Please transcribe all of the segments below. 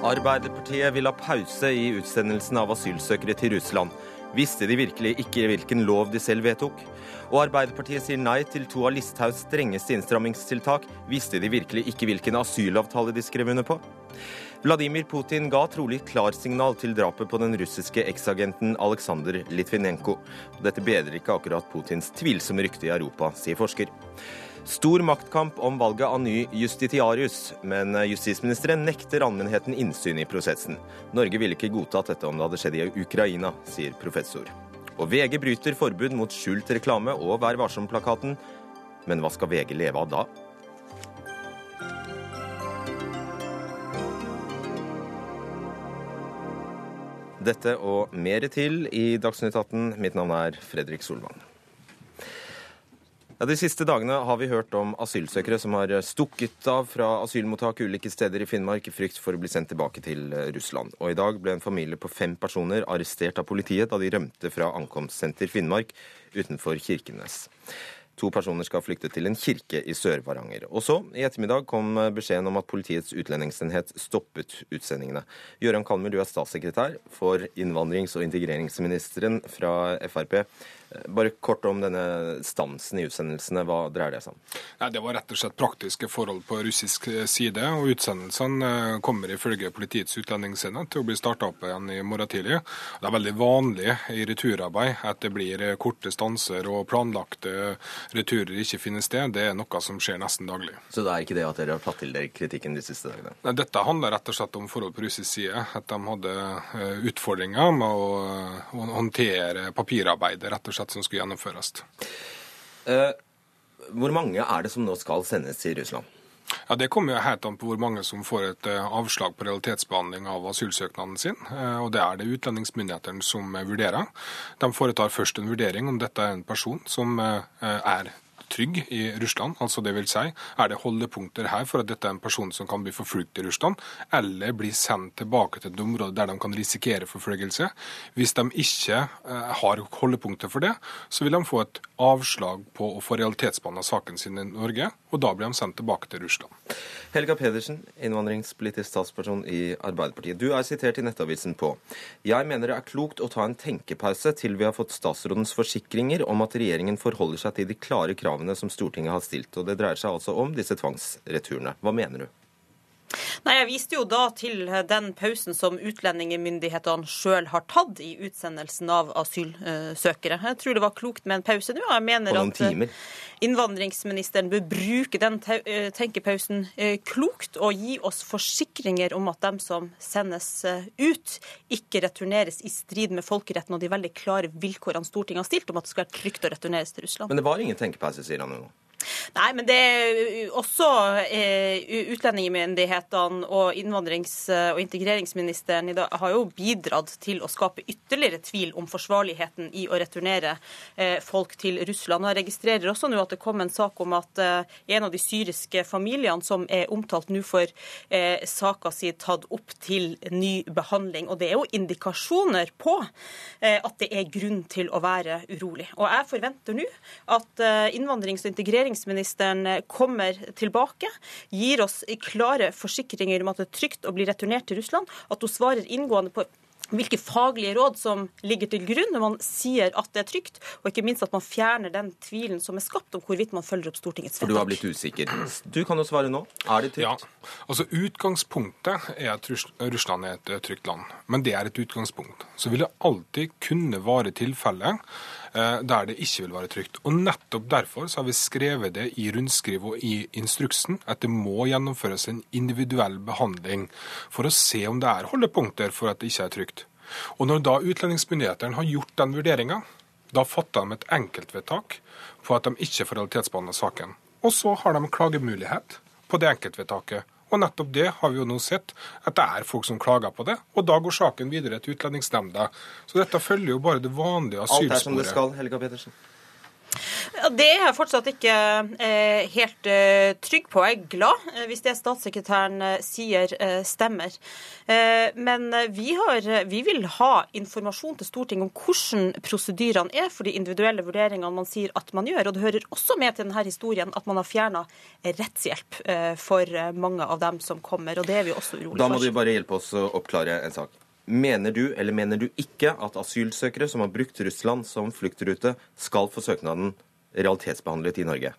Arbeiderpartiet vil ha pause i utsendelsen av asylsøkere til Russland. Visste de virkelig ikke hvilken lov de selv vedtok? Og Arbeiderpartiet sier nei til to av Listhaugs strengeste innstrammingstiltak. Visste de virkelig ikke hvilken asylavtale de skrev under på? Vladimir Putin ga trolig klarsignal til drapet på den russiske eksagenten Aleksandr Litvinenko. Dette bedrer ikke akkurat Putins tvilsomme rykte i Europa, sier forsker. Stor maktkamp om valget av ny justitiarius, men justisministeren nekter allmennheten innsyn i prosessen. Norge ville ikke godtatt dette om det hadde skjedd i Ukraina, sier professor. Og VG bryter forbud mot skjult reklame og Vær varsom-plakaten. Men hva skal VG leve av da? Dette og mer til i Dagsnytt 18. Mitt navn er Fredrik Solvang. Ja, de siste dagene har vi hørt om asylsøkere som har stukket av fra asylmottak ulike steder i Finnmark i frykt for å bli sendt tilbake til Russland. Og i dag ble en familie på fem personer arrestert av politiet da de rømte fra ankomstsenter Finnmark utenfor Kirkenes. To personer skal flykte til en kirke i Sør-Varanger. Og så, i ettermiddag, kom beskjeden om at Politiets utlendingsenhet stoppet utsendingene. Gøran Kalmer, du er statssekretær for innvandrings- og integreringsministeren fra Frp. Bare kort om denne stansen i utsendelsene. Hva dreier det seg om? Nei, det var rett og slett praktiske forhold på russisk side. og Utsendelsene eh, kommer ifølge Politiets utlendingsenhet til å bli starta opp igjen i morgen tidlig. Det er veldig vanlig i returarbeid at det blir korte stanser og planlagte returer ikke finner sted. Det er noe som skjer nesten daglig. Så det er ikke det at dere har tatt til dere kritikken de siste dagene? Nei, Dette handler rett og slett om forhold på russisk side. At de hadde eh, utfordringer med å håndtere papirarbeidet. rett og slett budsjett som skulle gjennomføres. Eh, hvor mange er det som nå skal sendes til Russland? Ja, Det kommer jo helt an på hvor mange som får et eh, avslag på realitetsbehandling av asylsøknaden sin. Eh, og Det er det utlendingsmyndighetene som vurderer. De foretar først en vurdering om dette er en person som er trygg i Russland. altså det vil si, Er det holdepunkter her for at dette er en person som kan bli forfulgt i Russland, eller bli sendt tilbake til et område der de kan risikere forfølgelse? Hvis de ikke eh, har holdepunkter for det, så vil de få et avslag på å få realitetsbehandla saken sin i Norge, og da blir de sendt tilbake til Russland. Helga Pedersen, innvandringspolitisk statsperson i Arbeiderpartiet. Du er sitert i Nettavisen på Jeg mener det er klokt å ta en tenkepause til vi har fått statsrådens forsikringer om at regjeringen forholder seg til de klare kravene kravene som Stortinget har stilt. Og det dreier seg altså om disse tvangsreturene. Hva mener du? Nei, Jeg viste jo da til den pausen som utlendingsmyndighetene sjøl har tatt i utsendelsen av asylsøkere. Jeg tror det var klokt med en pause nå. Jeg mener at eh, innvandringsministeren bør bruke den eh, tenkepausen eh, klokt og gi oss forsikringer om at dem som sendes ut, ikke returneres i strid med folkeretten og de veldig klare vilkårene Stortinget har stilt om at det skal være trygt å returneres til Russland. Men det var ingen tenkepause, sier han nå. Nei, men det er også eh, utlendingsmyndighetene og innvandrings- og integreringsministeren i dag har jo bidratt til å skape ytterligere tvil om forsvarligheten i å returnere eh, folk til Russland. Og Jeg registrerer også nå at det kom en sak om at eh, en av de syriske familiene som er omtalt nå, får eh, saka si tatt opp til ny behandling. Og Det er jo indikasjoner på eh, at det er grunn til å være urolig. Og Jeg forventer nå at eh, innvandrings- og integreringsministeren integreringsministeren eh, kommer tilbake, gir oss klare forsikringer om at det er trygt å bli returnert til Russland, at hun svarer inngående på hvilke faglige råd som ligger til grunn når man sier at det er trygt, og ikke minst at man fjerner den tvilen som er skapt om hvorvidt man følger opp Stortingets vedtak. For du har blitt usikker. Du kan jo svare nå. Er det trygt? Ja, altså Utgangspunktet er at Russland er et trygt land, men det er et utgangspunkt. Så vil det alltid kunne være tilfeller eh, der det ikke vil være trygt. Og Nettopp derfor så har vi skrevet det i rundskriv og i instruksen at det må gjennomføres en individuell behandling for å se om det er holdepunkter for at det ikke er trygt. Og Når da utlendingsmyndighetene har gjort den vurderinga, da fatter de et enkeltvedtak på at de ikke får realitetsbehandla saken. Og så har de klagemulighet på det enkeltvedtaket. Og nettopp det har vi jo nå sett, at det er folk som klager på det. Og da går saken videre til Utlendingsnemnda. Så dette følger jo bare det vanlige asylsporet. Alt er som det skal, Helga Petersen. Det er jeg fortsatt ikke eh, helt eh, trygg på. Jeg er glad eh, hvis det statssekretæren sier stemmer. Men vi, har, vi vil ha informasjon til Stortinget om hvordan prosedyrene er for de individuelle vurderingene man sier at man gjør. Og det hører også med til denne historien at man har fjerna rettshjelp for mange av dem som kommer. Og det er vi også urolig for. Da må du bare hjelpe oss å oppklare en sak. Mener du eller mener du ikke at asylsøkere som har brukt Russland som fluktrute, skal få søknaden realitetsbehandlet i Norge?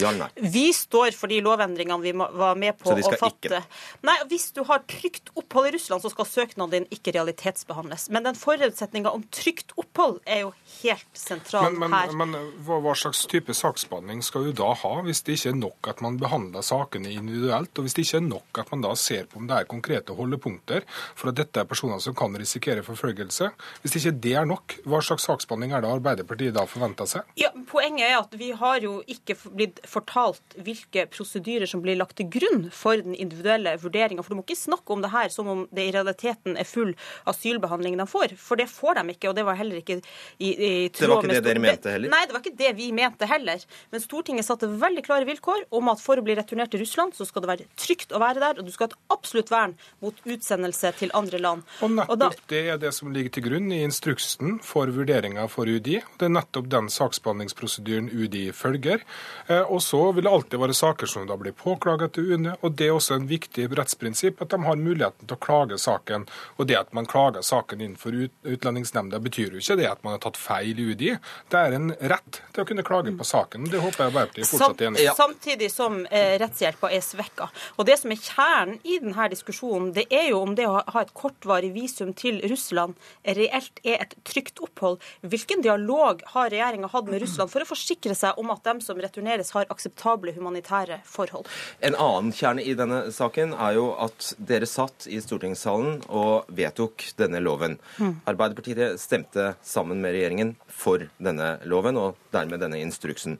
Ja? Vi står for de lovendringene vi var med på å fatte. Ikke. Nei, Hvis du har trygt opphold i Russland, så skal søknaden din ikke realitetsbehandles. Men den forutsetninga om trygt opphold er jo helt sentral men, men, her. Men hva, hva, slags type saksbehandling skal du da ha, hvis det ikke er nok at man behandler sakene individuelt, og hvis det ikke er nok at man da ser på om det er konkrete holdepunkter for at dette er personer som kan risikere forfølgelse? Hvis ikke det er nok, hva slags saksbehandling er det Arbeiderpartiet da forventer seg? Ja, Poenget er at vi har jo ikke blitt fortalt hvilke prosedyrer som blir lagt til grunn for den individuelle vurderinga. For du må ikke snakke om det her som om det i realiteten er full asylbehandling de får. For det får de ikke, og det var heller ikke i, i tråd med Det var ikke det dere mente heller? Nei, det var ikke det vi mente heller. Men Stortinget satte veldig klare vilkår om at for å bli returnert til Russland, så skal det være trygt å være der, og du skal ha et absolutt vern mot utsendelse til andre land. Og nettopp og da... det er det som ligger til grunn i instruksen for vurderinga for UDI. Det er nettopp den saksbehandlingsprosedyren UDI følger. Eh, og så vil det alltid være saker som da blir påklaget til UNE. og Det er også en viktig rettsprinsipp at de har muligheten til å klage saken. Og Det at man klager saken innenfor Utlendingsnemnda, betyr jo ikke det at man har tatt feil i UDI. Det er en rett til å kunne klage på saken. Det håper jeg Arbeiderpartiet fortsatt er enig i. Samtidig som eh, rettshjelpa er svekka. Og Det som er kjernen i denne diskusjonen, det er jo om det å ha et kortvarig visum til Russland reelt er et trygt opphold. Hvilken dialog har regjeringa hatt med Russland for å forsikre seg om at dem som returneres, har akseptable humanitære forhold. En annen kjerne i denne saken er jo at dere satt i stortingssalen og vedtok denne loven. Mm. Arbeiderpartiet stemte sammen med regjeringen for denne loven og dermed denne instruksen.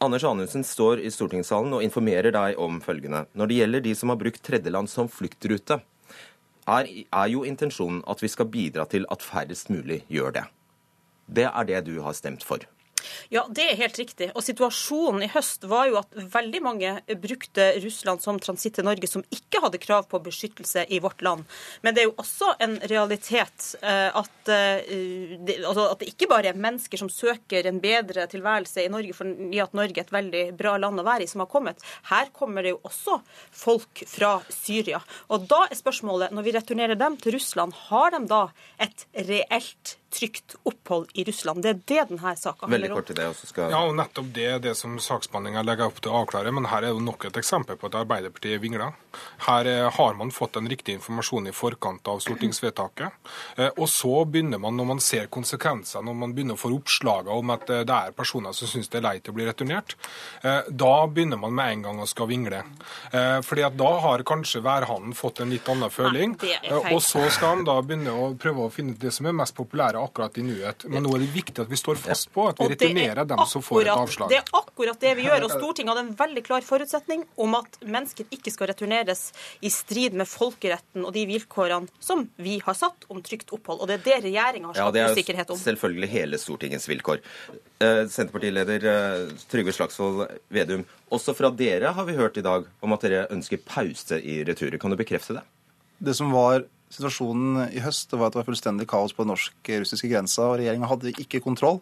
Anders Anundsen står i stortingssalen og informerer deg om følgende. Når det gjelder de som har brukt tredjeland som fluktrute, er, er jo intensjonen at vi skal bidra til at færrest mulig gjør det. Det er det du har stemt for. Ja, det er helt riktig. Og situasjonen i høst var jo at veldig mange brukte Russland som transitt til Norge som ikke hadde krav på beskyttelse i vårt land. Men det er jo også en realitet eh, at, eh, det, altså at det ikke bare er mennesker som søker en bedre tilværelse i Norge fordi at Norge er et veldig bra land å være i, som har kommet. Her kommer det jo også folk fra Syria. Og da er spørsmålet, når vi returnerer dem til Russland, har de da et reelt trygt opphold i Russland. Det er det denne saka handler om. Det skal... Ja, og nettopp det er det som saksbehandlinga legger opp til å avklare. Men her er jo nok et eksempel på at Arbeiderpartiet vingler. Her eh, har man fått den riktige informasjonen i forkant av stortingsvedtaket. Eh, og så begynner man, når man ser konsekvenser, når man begynner å få oppslag om at eh, det er personer som syns det er leit å bli returnert, da begynner man med en gang å skal vingle. Fordi at da har kanskje værhannen fått en litt annen føling. Og så skal han da begynne å prøve å finne det som er mest populære akkurat i nuet. Men nå er det viktig at vi står fast på at vi returnerer dem som får et avslag. Det er akkurat det vi gjør. og Stortinget hadde en veldig klar forutsetning om at mennesker ikke skal returneres i strid med folkeretten og de vilkårene som vi har satt om trygt opphold. Og det er det regjeringa har skapt ja, usikkerhet om. Ja, Det er selvfølgelig hele Stortingets vilkår. Eh, Senterpartileder eh, Trygve Slagsvold Vedum, også fra dere har vi hørt i dag om at dere ønsker pause i returer. Kan du bekrefte det? Det som var Situasjonen i høst det var at det var fullstendig kaos på den norsk-russiske grensa, og regjeringa hadde ikke kontroll.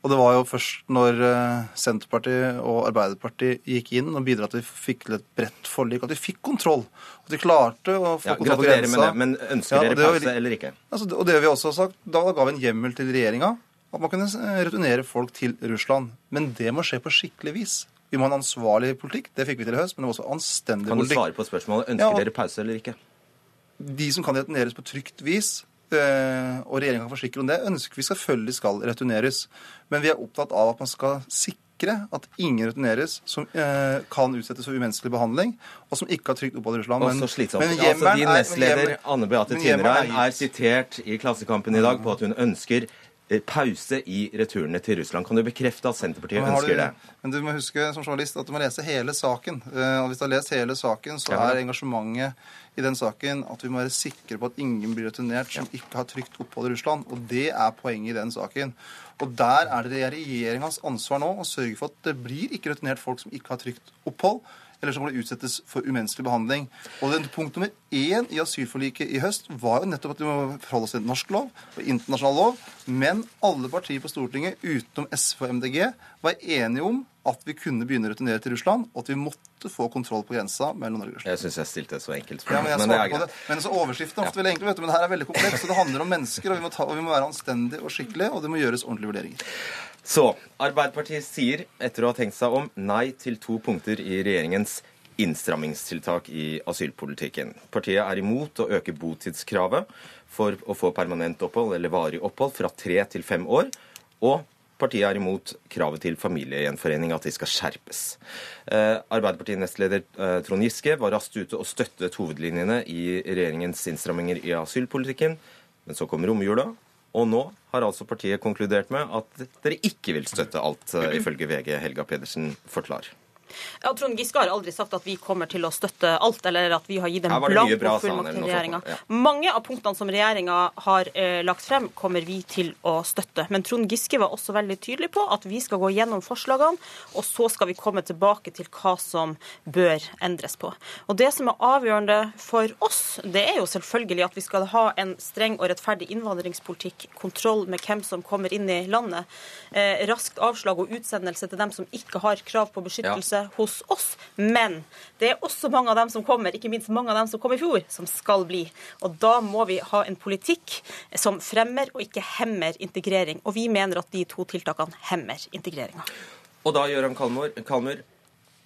Og det var jo først når eh, Senterpartiet og Arbeiderpartiet gikk inn og bidro at vi fikk til et bredt forlik, at vi fikk kontroll. At vi klarte å få ja, kontroll på grensa. Med det, men ønsker ja, dere pause eller ikke? Altså, og det vi også har sagt, Da ga vi en hjemmel til regjeringa at man kunne eh, returnere folk til Russland. Men det må skje på skikkelig vis. Vi må ha en ansvarlig politikk. Det fikk vi til i høst, men det var også anstendig politikk. Kan du svare på spørsmålet? Ønsker ja, og... dere pause eller ikke? De som kan returneres på trygt vis, eh, og regjeringa kan forsikre om det, ønsker vi selvfølgelig skal returneres. Men vi er opptatt av at man skal sikre at ingen returneres som eh, kan utsettes for umenneskelig behandling, og som ikke har trygt opphold i Russland. Men, men hjemmelen altså, din nestleder Anne Beate Tinnereim er sitert i Klassekampen i dag på at hun ønsker pause i returene til Russland. Kan du bekrefte at Senterpartiet ønsker det? Men du må huske som journalist at du må lese hele saken. Eh, og Hvis du har lest hele saken, så er engasjementet i den saken at vi må være sikre på at ingen blir returnert som ikke har trygt opphold i Russland. Og det er poenget i den saken. Og der er det regjeringas ansvar nå å sørge for at det blir ikke returnert folk som ikke har trygt opphold, eller som må utsettes for umenneskelig behandling. Og den Punkt nummer én i asylforliket i høst var jo nettopp at vi må forholde oss til norsk lov og internasjonal lov. Men alle partier på Stortinget, utenom SV og MDG, var enige om at vi kunne begynne å returnere til Russland, og at vi måtte få kontroll på grensa mellom Norge og Russland. Jeg syns jeg stilte et så enkelt spørsmål. Ja, men jeg men det er det. greit. Men så Overskriften ofte ofte veldig du, men det her er veldig komplekst. Så det handler om mennesker, og vi må, ta, og vi må være anstendige og skikkelige, og det må gjøres ordentlige vurderinger. Så Arbeiderpartiet sier, etter å ha tenkt seg om, nei til to punkter i regjeringens innstrammingstiltak i asylpolitikken. Partiet er imot å øke botidskravet for å få permanent opphold eller varig opphold fra tre til fem år. Og partiet er imot kravet til familiegjenforening, at de skal skjerpes. Eh, Arbeiderpartiet-nestleder eh, Trond Giske var raskt ute og støttet hovedlinjene i regjeringens innstramminger i asylpolitikken. Men så kom romjula, og nå har altså partiet konkludert med at dere ikke vil støtte alt, eh, ifølge VG Helga Pedersen forklarer. Ja, Trond Giske har aldri sagt at vi kommer til å støtte alt, eller at vi har gitt en Her var det mye blanko bra, sa han, fullmakt til regjeringa. ja. Mange av punktene som regjeringa har eh, lagt frem, kommer vi til å støtte. Men Trond Giske var også veldig tydelig på at vi skal gå gjennom forslagene, og så skal vi komme tilbake til hva som bør endres på. Og Det som er avgjørende for oss, det er jo selvfølgelig at vi skal ha en streng og rettferdig innvandringspolitikk, kontroll med hvem som kommer inn i landet, eh, raskt avslag og utsendelse til dem som ikke har krav på beskyttelse hos oss. Men det er også mange av dem som kommer, ikke minst mange av dem som kom i fjor, som skal bli. Og da må vi ha en politikk som fremmer og ikke hemmer integrering. Og vi mener at de to tiltakene hemmer integreringa. Og da, Gøran Kalmur,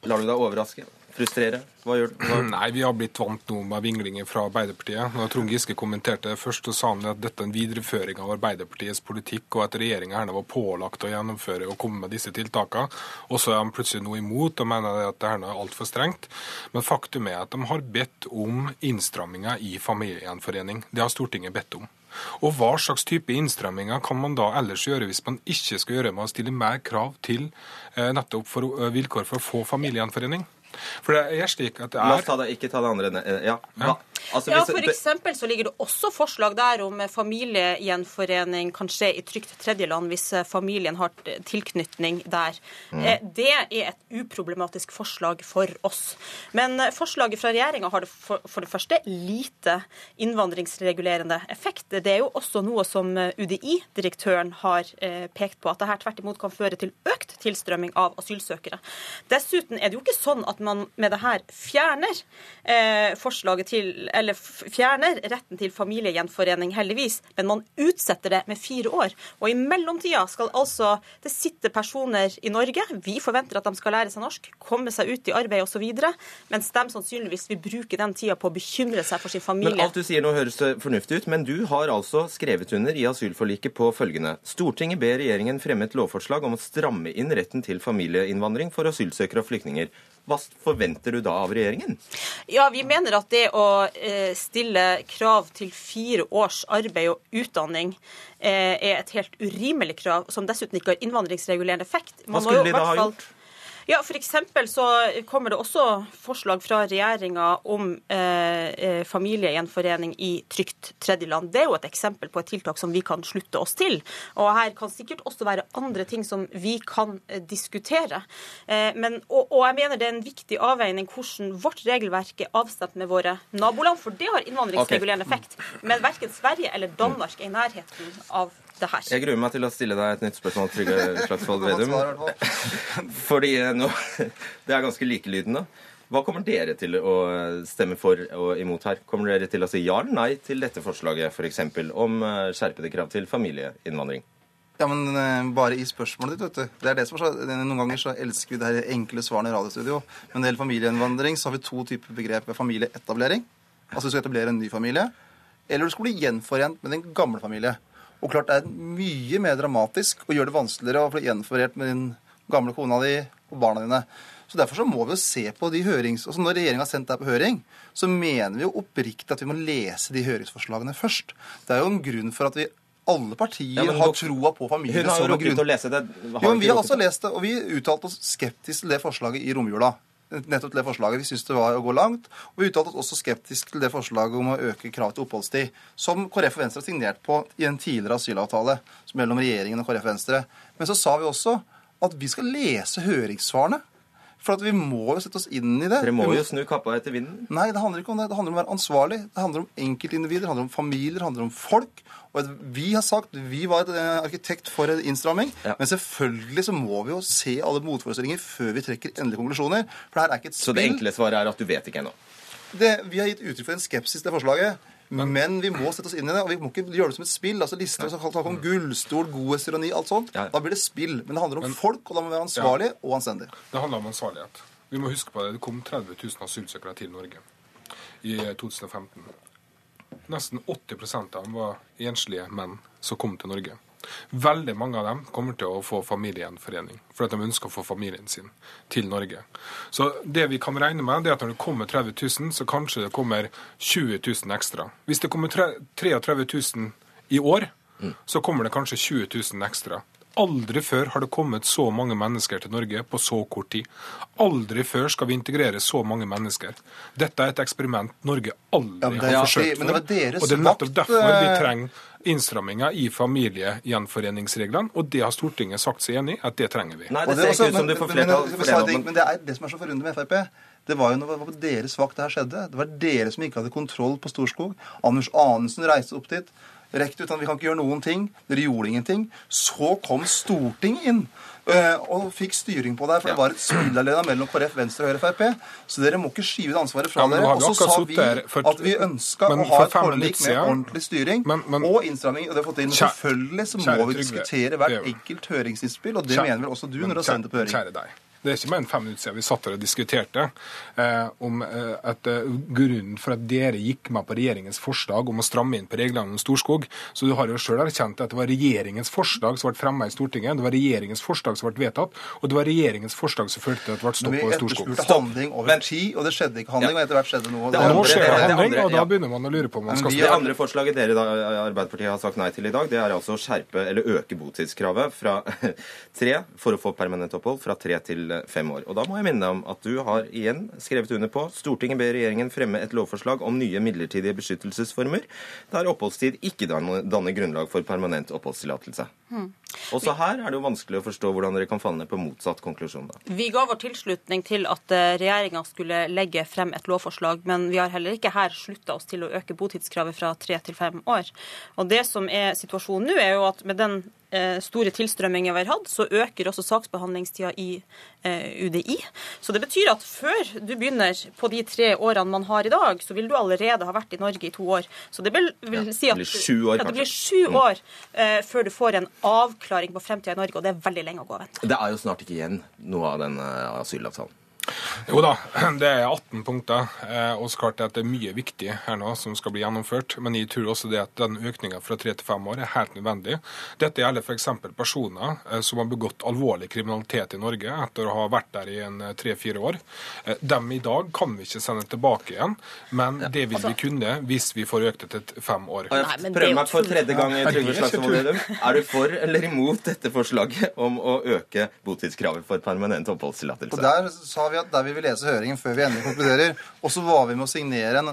lar du deg overraske? Frustrere? Hva gjør? Hva? Nei, vi har blitt vant nå med vinglinger fra Arbeiderpartiet. Når Trond Giske kommenterte det først, så sa han at dette er en videreføring av Arbeiderpartiets politikk, og at regjeringa her nå var pålagt å gjennomføre og komme med disse tiltakene. Og så er han plutselig noe imot og mener at det her nå er altfor strengt. Men faktum er at de har bedt om innstramminger i familiegjenforening. Det har Stortinget bedt om. Og hva slags type innstramminger kan man da ellers gjøre hvis man ikke skal gjøre med å stille mer krav til eh, nettopp for, eh, vilkår for å få familiegjenforening? For det er slik at det er La oss ta det, ikke ta det andre. Ja. Ja. Hva? Altså, Ja, for eksempel så ligger det også forslag der om familiegjenforening kan skje i trygt tredjeland hvis eh, familien har tilknytning der. Mm. Det er et uproblematisk forslag for oss. Men eh, forslaget fra regjeringa har det for, for det første lite innvandringsregulerende effekt. Det er jo også noe som eh, UDI-direktøren har eh, pekt på, at dette tvert imot kan føre til økt tilstrømming av asylsøkere. Dessuten er det jo ikke sånn at man med det her fjerner eh, forslaget til, eller fjerner retten til familiegjenforening, heldigvis, men man utsetter det med fire år. Og i mellomtida skal altså det sitte personer i Norge, vi forventer at de skal lære seg norsk, komme seg ut i arbeid osv., mens de sannsynligvis vil bruke den tida på å bekymre seg for sin familie. Men alt du sier nå høres fornuftig ut, men du har altså skrevet under i asylforliket på følgende. Stortinget ber regjeringen fremme et lovforslag om å stramme inn retten til familieinnvandring for asylsøkere og flyktninger. Hva forventer du da av regjeringen? Ja, vi mener at det å eh, stille krav til fire års arbeid og utdanning eh, er et helt urimelig krav, som dessuten ikke har innvandringsregulerende effekt. Hva Man må skulle de da ha fall- gjort? Ja, eksempel så kommer det også forslag fra regjeringa om eh, eh, familiegjenforening i trygt tredjeland. Det er jo et eksempel på et tiltak som vi kan slutte oss til. Og her kan sikkert også være andre ting som vi kan eh, diskutere. Eh, men, og, og jeg mener det er en viktig avveining hvordan vårt regelverk er avstemt med våre naboland, for det har innvandringsregulerende effekt. Men verken Sverige eller Danmark er i nærheten av det her. Jeg gruer meg til å stille deg et nytt spørsmål, Trygve Slagsvold Vedum. Fordi eh, nå, det er ganske likelydende. Hva kommer dere til å stemme for og imot her? Kommer dere til å si ja eller nei til dette forslaget, f.eks. om eh, skjerpede krav til familieinnvandring? Ja, men eh, bare i spørsmålet ditt, vet du. Det er det som er så, Noen ganger så elsker vi det her enkle svarene i radiostudio. Men når det gjelder familieinnvandring, så har vi to typer begrep ved familieetablering. Altså du skal etablere en ny familie. Eller du skal bli gjenforent med din gamle familie. Og klart det er mye mer dramatisk og gjør det vanskeligere å bli gjenforent med din gamle kona di og barna dine. Så Derfor så må vi jo se på de hørings... Altså Når regjeringa har sendt det på høring, så mener vi jo oppriktig at vi må lese de høringsforslagene først. Det er jo en grunn for at vi alle partier Ja, har troa på familien. Hun har jo rukket å lese det. Har Jo, Vi har også lest det, og vi uttalte oss skeptisk til det forslaget i romjula. Nettopp til det forslaget. Vi syntes det var å gå langt. Og vi uttalte oss også skeptisk til det forslaget om å øke kravet til oppholdstid, som KrF og Venstre har signert på i en tidligere asylavtale mellom regjeringen og KrF og Venstre. Men så sa vi også at vi skal lese høringssvarene. For vi må jo sette oss inn i det. Dere må jo snu kappa etter vinden. Nei, det handler ikke om det. Det handler om å være ansvarlig. Det handler om enkeltindivider, det handler om familier, det handler om folk. Og vi har sagt vi var et eh, arkitekt for en innstramming, Ja. men selvfølgelig så må vi jo se alle motforestillinger før vi trekker endelige konklusjoner. For det her er ikke et Så det enkle svaret er at du vet ikke ennå. Det, vi har gitt uttrykk for en skepsis til forslaget. Men vi må sette oss inn i det, og vi må ikke gjøre det som et spill. altså Lister som snakker om gullstol, godhetsironi, alt sånt. Ja. Da blir det spill. Men det handler om folk, og da må vi være ansvarlige og anstendig. Det handler om ansvarlighet. Vi må huske på det. Det kom 30 000 asylsøkere til Norge i 2015. Nesten 80% av dem var enslige menn som kom til Norge. Veldig mange av dem kommer til å få familiegjenforening, for at de ønsker å få familien sin til Norge. Så det vi kan regne med, er at når det kommer 30 000, så kanskje det kommer 20 000 ekstra. Hvis det kommer tre- 33 000 i år, så kommer det kanskje 20 000 ekstra. Aldri før har det kommet så mange mennesker til Norge på så kort tid. Aldri før skal vi integrere så mange mennesker. Dette er et eksperiment Norge aldri Ja, det- har forsøkt men det var Og det er nettopp makt, derfor vi eh, trenger innstramminger i familiegjenforeningsreglene, og det har Stortinget sagt seg enig i at det trenger vi. Nei, Og det ser ikke ut som du får flertall men- for men- det. men- Men det er det som er så forunderlig med Frp. Det var jo når det var på deres vakt det her skjedde. Det var dere som ikke hadde kontroll på Storskog. Anders Anundsen reiste opp dit. Rekte ut at vi kan ikke gjøre noen ting. Dere gjorde ingenting. Så kom Stortinget inn eh, og fikk styring på det her. For det var et spillerleda mellom KrF, Venstre og Høyre Frp. Så dere må ikke skyve det ansvaret fra Ja, dere. Og så sa vi for- at vi ønska å ha et forlik med ordentlig styring Men- men- og innstramming. Og det har fått inn. Kjære- selvfølgelig så må vi diskutere hvert det er enkelt høringsinnspill, og det Kjære- mener vel også du når du har sendt det på høring. Kjære deg. Det er ikke mer enn fem minutter siden vi satt her og diskuterte eh, om eh, at eh, grunnen for at dere gikk med på regjeringens forslag om å stramme inn på reglene om Storskog. Så du har jo sjøl erkjent at det var regjeringens forslag som ble fremmet i Stortinget, det var regjeringens forslag som ble vedtatt, og det var regjeringens forslag som førte til at det ble stopp vi på Storskog. etterspurte Stopp. handling over tid, og det skjedde ikke handling, og etter hvert skjedde noe. Det Og nå andre- skjer det handling, og da begynner man å lure på om man skal vi Det andre forslaget dere da, Arbeiderpartiet har sagt nei til i dag, det er altså å skjerpe eller øke botidskravet fra tre for å få permanent opphold fra tre til fem år. Og da må jeg minne deg om at du har igjen skrevet under på Stortinget ber regjeringen fremme et lovforslag om nye midlertidige beskyttelsesformer der oppholdstid ikke danner, grunnlag for permanent oppholdstillatelse. Også her er det jo vanskelig å forstå hvordan dere kan falle ned på motsatt konklusjon. da. Vi ga vår tilslutning til at regjeringa skulle legge frem et lovforslag, men vi har heller ikke her slutta oss til å øke botidskravet fra tre til fem år. Og Det som er situasjonen nå, er jo at med den eh, store tilstrømminger vi har hatt, så øker også saksbehandlingstida i eh, UDI. Så det betyr at før du begynner på de tre årene man har i dag, så vil du allerede ha vært i Norge i to år. Så det vil, vil si at det blir sju år, ja, det blir sju år eh, før du får en avklaring på fremtida i Norge, og det er veldig lenge å gå og vente. Det er jo snart ikke igjen noe av den eh, asylavtalen. Jo da, det er 18 punkter. eh, Og så klart at det er mye viktig her nå som skal bli gjennomført. Men jeg tror også det at den økninga fra tre til fem år er helt nødvendig. Dette gjelder f.eks. personer eh, som har begått alvorlig kriminalitet i Norge etter å ha vært der i en tre-fire år. Eh, Dem i dag kan vi ikke sende tilbake igjen, men det vil vi kunne hvis vi får økt det til fem år. Prøv Nei, meg for tredje gang, Trygve Slagsvold Vedum. Er du for eller imot dette forslaget om å øke botidskravet for permanent Og oppholdstillatelse? Vi at der vil vi lese høringen før vi endelig konkluderer. Og så var vi med å signere en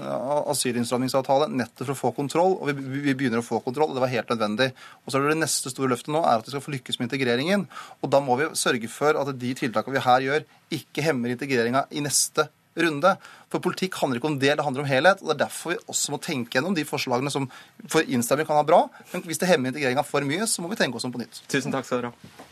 asylinnstrammingsavtale nettopp for å få kontroll. Og vi begynner å få kontroll, og det var helt nødvendig. Og så er det det neste store løftet nå er at vi skal få lykkes med integreringen. Og da må vi sørge for at de tiltakene vi her gjør, ikke hemmer integreringa i neste runde. For politikk handler ikke om det, det handler om helhet. og Det er derfor vi også må tenke gjennom de forslagene som for innstramming kan ha bra. Men hvis det hemmer integreringa for mye, så må vi tenke oss om på nytt. Tusen takk skal dere ha.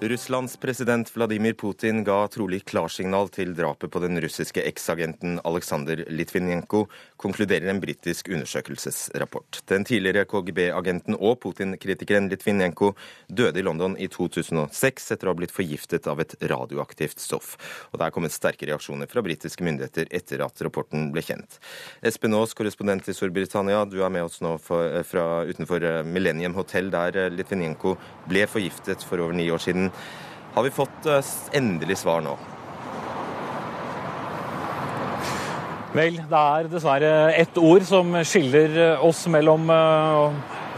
Russlands president Vladimir Putin ga trolig klarsignal til drapet på den russiske eksagenten Aleksandr Litvinenko, konkluderer en britisk undersøkelsesrapport. Den tidligere KGB-agenten og Putin-kritikeren Litvinenko døde i London i 2006 etter å ha blitt forgiftet av et radioaktivt stoff. Og Det er kommet sterke reaksjoner fra britiske myndigheter etter at rapporten ble kjent. Espen Aas, korrespondent i Storbritannia, du er med oss nå fra utenfor Millennium Hotel, der Litvinenko ble forgiftet for over ni år siden. Har vi fått eh, endelig svar nå? Vel, det er dessverre ett ord som skiller oss mellom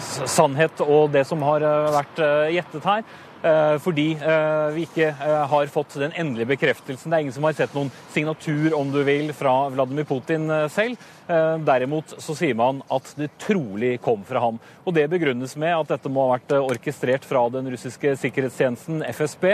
sannhet og det som har vært gjettet her. Eh, fordi eh, vi ikke eh, har fått den endelige bekreftelsen. Det er ingen som har sett noen signatur, om du vil, fra Vladimir Putin selv. Derimot så sier man at det trolig kom fra ham. Og Det begrunnes med at dette må ha vært orkestrert fra den russiske sikkerhetstjenesten FSB.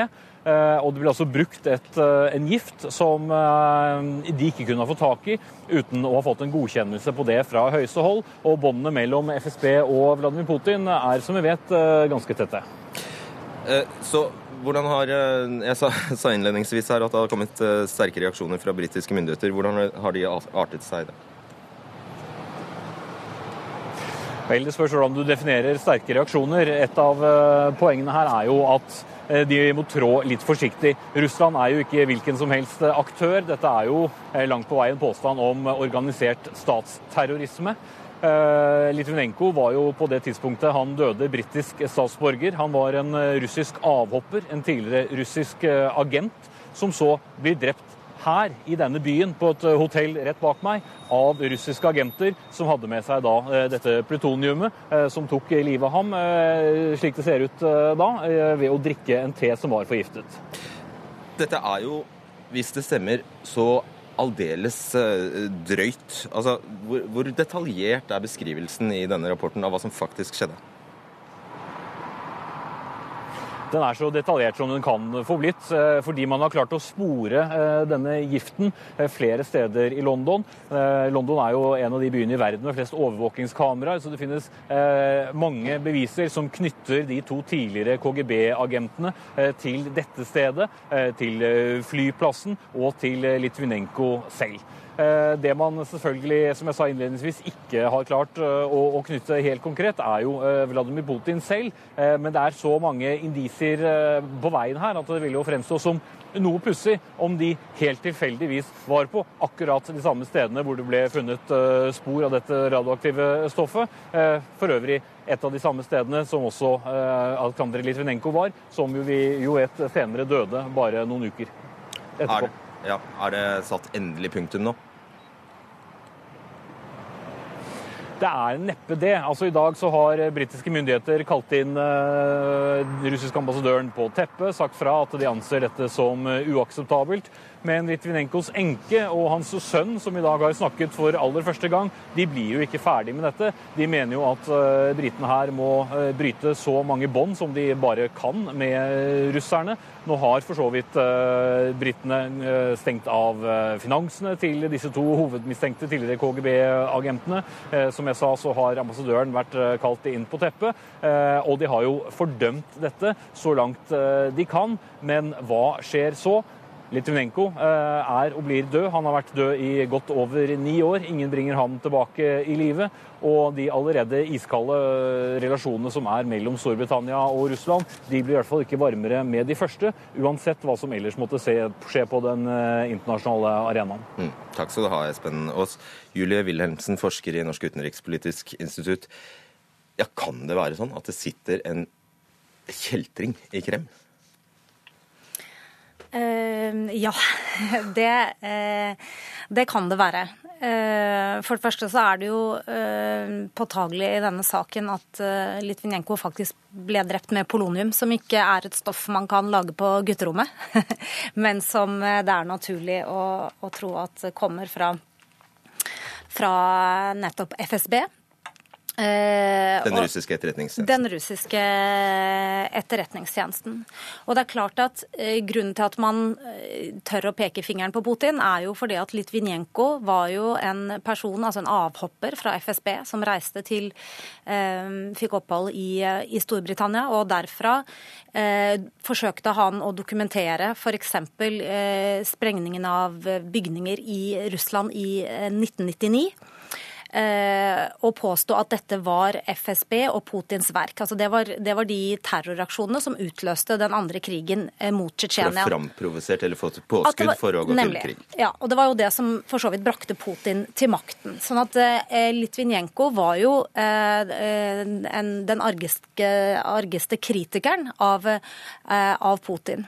Og det ble altså brukt et, en gift som de ikke kunne ha fått tak i uten å ha fått en godkjennelse på det fra høyeste hold. Og båndene mellom FSB og Vladimir Putin er, som vi vet, ganske tette. Eh, så hvordan har eh, Jeg sa, innledningsvis her at det har kommet eh, sterke reaksjoner fra britiske myndigheter. Hvordan har de artet seg? det? Vel, Det spørs hvordan du definerer sterke reaksjoner. Et av poengene her er jo at de må trå litt forsiktig. Russland er jo ikke hvilken som helst aktør. Dette er jo langt på vei en påstand om organisert statsterrorisme. Eh, Litvinenko var jo på det tidspunktet han døde, britisk statsborger. Han var en eh, russisk avhopper, en tidligere russisk eh, agent, som så blir drept her i denne byen, på et hotell rett bak meg, av russiske agenter som hadde med seg da dette plutoniumet, som tok livet av ham, slik det ser ut da, ved å drikke en te som var forgiftet. Dette er jo, hvis det stemmer, så aldeles eh, drøyt. Altså, hvor, hvor detaljert er beskrivelsen i denne rapporten av hva som faktisk skjedde? Den er så detaljert som den kan få blitt, eh, fordi man har klart å spore eh, denne giften eh, flere steder i London. London er jo en av de byene i verden med flest overvåkingskameraer, så det finnes mange beviser som knytter de to tidligere KGB-agentene til dette stedet, til flyplassen og til Litvinenko selv. Eh, det man selvfølgelig, som jeg sa innledningsvis, ikke har klart eh, å, knytte helt konkret, er jo eh, Vladimir Putin selv. Men det er så mange indisier på veien her at det vil jo fremstå som noe pussig om de helt tilfeldigvis var på akkurat de samme stedene hvor det ble funnet spor av dette radioaktive stoffet. For øvrig et av de samme stedene som også Alkandre Litvinenko var, som jo vi jo vet senere døde bare noen uker etterpå. Er ja, er det satt endelig punktum nå? Det er neppe det. Altså I dag så har britiske myndigheter kalt inn uh, russiske ambassadøren på teppet, sagt fra at de anser dette som uh, uakseptabelt. Men Litvinenkos enke og hans sønn, som i dag har snakket for aller første gang, de blir jo ikke ferdig med dette. De mener jo at uh, britene her må uh, bryte så mange bånd som de bare kan med russerne. Nå har for så vidt britene stengt av finansene til disse to hovedmistenkte tidligere KGB-agentene. Som jeg sa, så har ambassadøren vært kalt inn på teppet. Og de har jo fordømt dette så langt de kan. Men hva skjer så? Litvinenko eh, er og blir død. Han har vært død i godt over ni år. Ingen bringer ham tilbake i live. Og de allerede iskalde eh, relasjonene som er mellom Storbritannia og Russland, de blir i hvert fall ikke varmere med de første, uansett hva som ellers måtte skje på den eh, internasjonale arenaen. Mm. Takk skal du ha, Espen Aas. Julie Wilhelmsen, forsker i Norsk utenrikspolitisk institutt. Ja, kan det være sånn at det sitter en kjeltring i Krem? Uh, ja, det, uh, det, kan det være. Uh, for det første så er det jo uh, påtagelig i denne saken at Litvinenko faktisk ble drept med polonium, som ikke er et stoff man kan lage på gutterommet, men som det er naturlig å, å tro at kommer fra, fra nettopp FSB. Eh, den russiske etterretningstjenesten. Den russiske etterretningstjenesten. Og det er klart at eh, Grunnen til at man eh, tør å peke fingeren på Putin, er jo fordi at Litvinenko var jo en person, altså en avhopper fra FSB, som reiste til Fikk opphold i, i Storbritannia. Og derfra forsøkte han å dokumentere f.eks. Eh, sprengningen av bygninger i Russland i 1999 eh, påstå at dette var FSB og Putins verk. Altså det, var, det var de terroraksjonene som utløste den andre krigen eh, mot Tsjetsjenia. For å framprovosert eller fått påskudd var, for å gå nemlig, til krig. Ja, og det var jo det som for så vidt brakte Putin til makten. Sånn at eh, Litvinenko var jo eh, en, den argeste, argeste kritikeren av, eh, av Putin.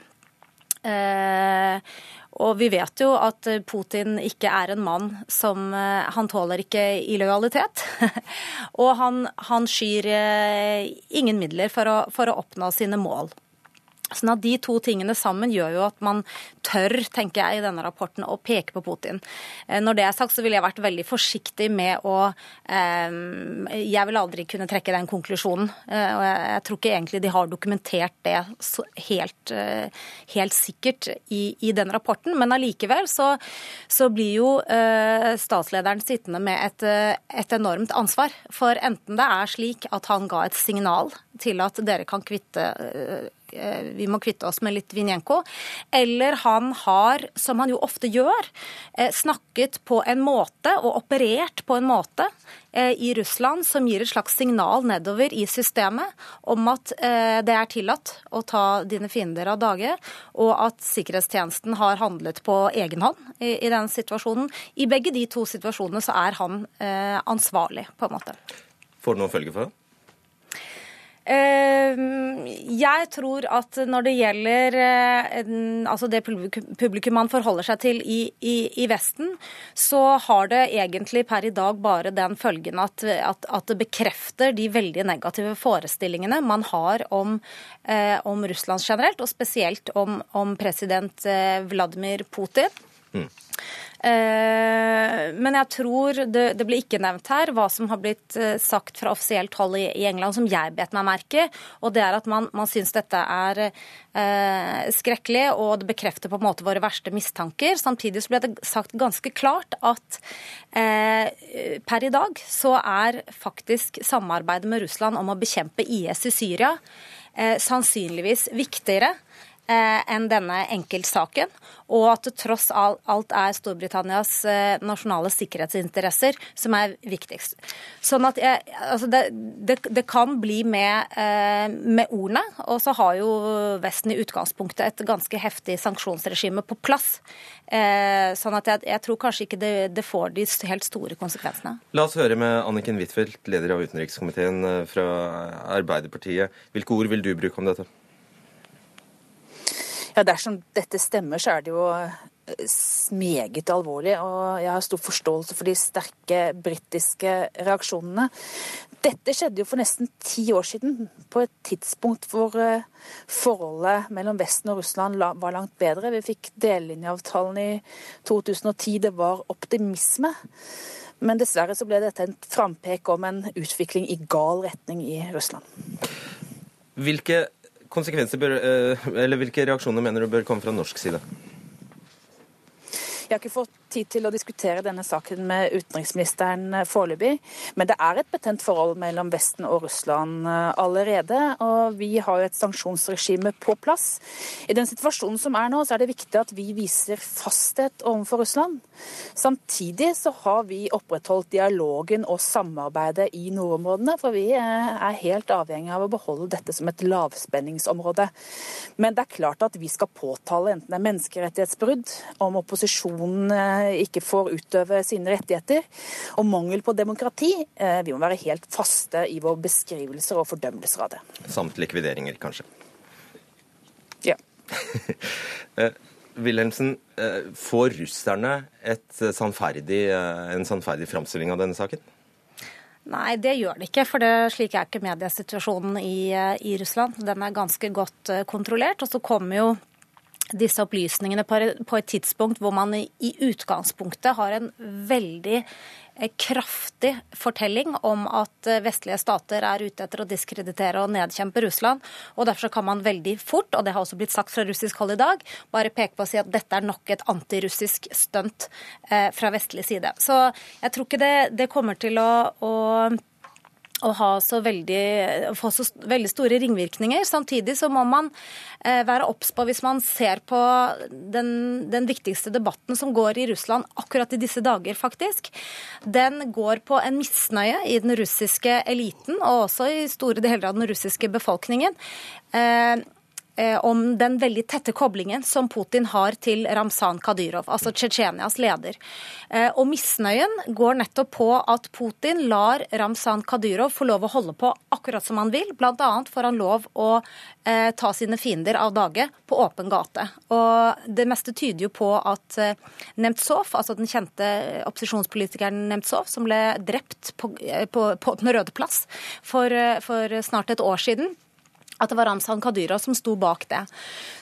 Eh, Og vi vet jo at Putin ikke er en mann som Han tåler ikke illojalitet. og han, han skyr ingen midler for å, for å oppnå sine mål. Sånn at De to tingene sammen gjør jo at man tør, tenker jeg, i denne rapporten å peke på Putin. Eh, når det er sagt, så ville jeg vært veldig forsiktig med å eh, Jeg vil aldri kunne trekke den konklusjonen. Eh, og jeg, jeg, tror ikke egentlig de har dokumentert det helt, eh, helt sikkert i, i, den rapporten. Men allikevel så, så blir jo eh, statslederen sittende med et, eh, et enormt ansvar. For enten det er slik at han ga et signal til at dere kan kvitte vi må kvitte oss med Litvinenko. Eller han har, som han jo ofte gjør, eh, snakket på en måte og operert på en måte eh, i Russland som gir et slags signal nedover i systemet om at det er tillatt å ta dine fiender av dage, og at sikkerhetstjenesten har handlet på egen hånd i, i den situasjonen. I begge de to situasjonene så er han ansvarlig, på en måte. Får det noen følger for det? Ehm, jeg tror at når det gjelder eh, altså det publikum man forholder seg til i, i, i, Vesten, så har det egentlig per i dag bare den følgen at, at, at det bekrefter de veldig negative forestillingene man har om, eh, om Russland generelt, og spesielt om, om president eh, Vladimir Putin. Mm. Eh, men jeg tror det, det ble ikke nevnt her hva som har blitt eh, sagt fra offisielt hold i, i England, som jeg bet meg merke. Og det er at man, man syns dette er eh, skrekkelig, og det bekrefter på en måte våre verste mistanker. Samtidig så ble det sagt ganske klart at eh, per i dag så er faktisk samarbeidet med Russland om å bekjempe IS i Syria eh, sannsynligvis viktigere enn denne enkeltsaken, og at det tross alt er Storbritannias eh, nasjonale sikkerhetsinteresser som er viktigst. Sånn at jeg, altså det, det, det, kan bli med, eh, med, ordene, og så har jo Vesten i utgangspunktet et ganske heftig sanksjonsregime på plass. Sånn at jeg, jeg tror kanskje ikke det, det, får de helt store konsekvensene. La oss høre med Anniken Huitfeldt, leder av utenrikskomiteen fra Arbeiderpartiet. Hvilke ord vil du bruke om dette? Ja, Dersom dette stemmer, så er det jo eh, meget alvorlig. Og jeg har stor forståelse for de sterke britiske reaksjonene. Dette skjedde jo for nesten ti år siden, på et tidspunkt hvor eh, forholdet mellom Vesten og Russland var langt bedre. Vi fikk delelinjeavtalen i 2010. Det var optimisme. Men dessverre så ble dette en frampek om en utvikling i gal retning i Russland. Hvilke konsekvenser bør, eh, eller hvilke reaksjoner mener du bør komme fra norsk side? Jeg har ikke fått tid til å diskutere denne saken med utenriksministeren eh, foreløpig, men det er et betent forhold mellom Vesten og Russland eh, allerede. Og vi har jo et sanksjonsregime på plass. I den situasjonen som er nå, så er det viktig at vi viser fasthet overfor Russland. Samtidig så har vi opprettholdt dialogen og samarbeidet i nordområdene, for vi eh, er helt avhengig av å beholde dette som et lavspenningsområde. Men det er klart at vi skal påtale enten det er menneskerettighetsbrudd, om opposisjonen ikke får utøve sine rettigheter, og mangel på demokrati. Eh, vi må være helt faste i våre beskrivelser og fordømmelser av det. Samt likvideringer, kanskje? Ja. Eh, Wilhelmsen, eh, får russerne sannferdig, en sannferdig framstilling av denne saken? Nei, det gjør det ikke. For det, slik er ikke mediesituasjonen i, i, Russland. Den er ganske godt kontrollert. Og så kommer jo disse opplysningene på et tidspunkt hvor man i utgangspunktet har en veldig eh, kraftig fortelling om at eh, vestlige stater er ute etter å diskreditere og nedkjempe Russland. og Derfor kan man veldig fort, og det har også blitt sagt fra russisk hold i dag, bare peke på å si at dette er nok et antirussisk stunt eh, fra vestlig side. Så jeg tror ikke det, det kommer til å, å å ha så veldig, få så veldig store ringvirkninger. Samtidig så må man eh, være obs på, hvis man ser på den, den, viktigste debatten som går i Russland akkurat i disse dager, faktisk. Den går på en misnøye i den russiske eliten, og også i store deler av den russiske befolkningen. Eh, om den veldig tette koblingen som Putin har til Ramzan Kadyrov, altså Tsjetsjenias leder. Og misnøyen går nettopp på at Putin lar Ramzan Kadyrov få lov å holde på akkurat som han vil. Annet får han lov å ta sine fiender av dage på åpen gate. Og det meste tyder jo på at Nemtsov, altså den kjente opposisjonspolitikeren Nemtsov, som ble drept på, på, på Den røde plass for, for snart et år siden, at det var Ramzan Kadyrov som sto bak det.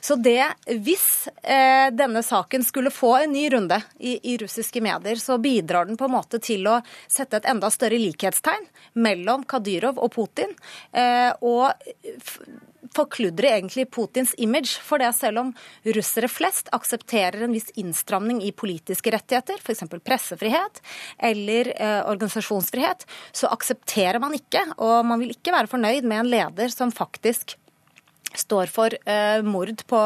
Så det, hvis eh, denne saken skulle få en ny runde i, i, russiske medier, så bidrar den på en måte til å sette et enda større likhetstegn mellom Kadyrov og Putin. Eh, og forkludre egentlig Putins image. For det selv om russere flest aksepterer en viss innstramning i politiske rettigheter, f.eks. pressefrihet eller eh, organisasjonsfrihet, så aksepterer man ikke, og man vil ikke være fornøyd med en leder som faktisk står for uh, mord på,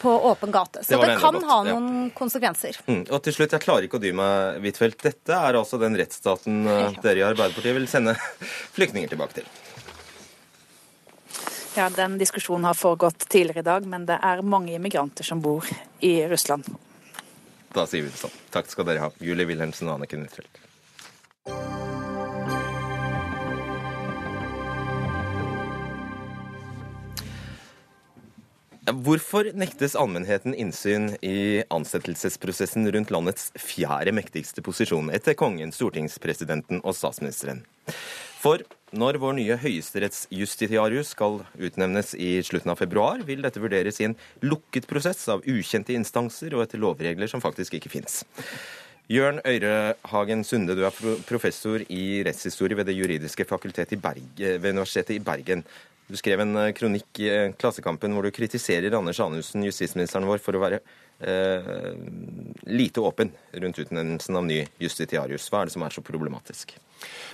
på, åpen gate. Så det, det kan ha noen ja. konsekvenser. Mm. Og til slutt, jeg klarer ikke å dy meg, Huitfeldt. Dette er altså den rettsstaten uh, dere i Arbeiderpartiet vil sende flyktninger tilbake til. Ja, Den diskusjonen har foregått tidligere i dag, men det er mange immigranter som bor i Russland. Da sier vi det sånn. Takk skal dere ha, Julie Wilhelmsen og Anniken Huitfeldt. Hvorfor nektes allmennheten innsyn i ansettelsesprosessen rundt landets fjerde mektigste posisjon etter kongen, stortingspresidenten og statsministeren? For når vår nye høyesterettsjustitiarius skal utnevnes i slutten av februar, vil dette vurderes i en lukket prosess av ukjente instanser og etter lovregler som faktisk ikke fins. Jørn Øyrehagen Sunde, du er professor i rettshistorie ved Det juridiske fakultet ved Universitetet i Bergen. Du skrev en eh, kronikk i eh, Klassekampen hvor du kritiserer Anders Anundsen, justisministeren vår, for å være eh, lite åpen rundt utnevnelsen av ny justitiarius. Hva er det som er så problematisk?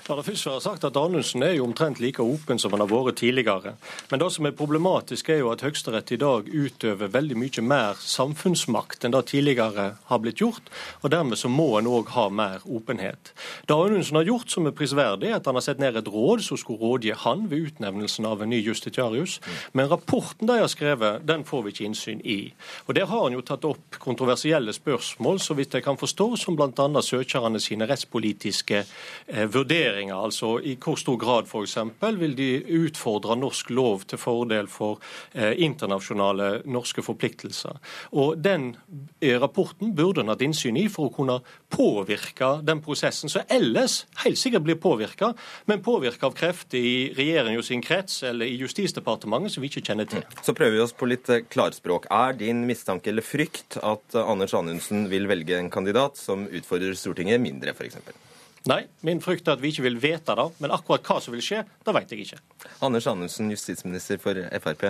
La det først være sagt at Anundsen er jo omtrent like åpen som han har vært tidligere. Men det som er problematisk, er jo at Høyesterett i dag utøver veldig mye mer samfunnsmakt enn det tidligere har blitt gjort. og Dermed så må en òg ha mer åpenhet. Det Anundsen har gjort som er prisverdig, er at han har sett ned et råd som skulle rådgi han ved utnevnelsen av en ny justitiarius. Men rapporten de har skrevet, den får vi ikke innsyn i. Og Der har han jo tatt opp kontroversielle spørsmål, så vidt jeg kan forstå, som bl.a. søkerne sine rettspolitiske eh, vurderinger. Altså i hvor stor grad f.eks. vil de utfordre norsk lov til fordel for eh, internasjonale norske forpliktelser. Og Den eh, rapporten burde en hatt innsyn i for å kunne påvirke den prosessen som ellers helt sikkert blir påvirka, men påvirka av krefter i regjeringa sin krets eller i Justisdepartementet som vi ikke kjenner til. Så prøver vi oss på litt eh, klarspråk. Er din mistanke eller frykt at eh, Anders Anundsen vil velge en kandidat som utfordrer Stortinget mindre, f.eks.? Nei, min frykt er at vi ikke vil vite det. Men akkurat hva som vil skje, det vet jeg ikke. Anders Anundsen, justisminister for Frp.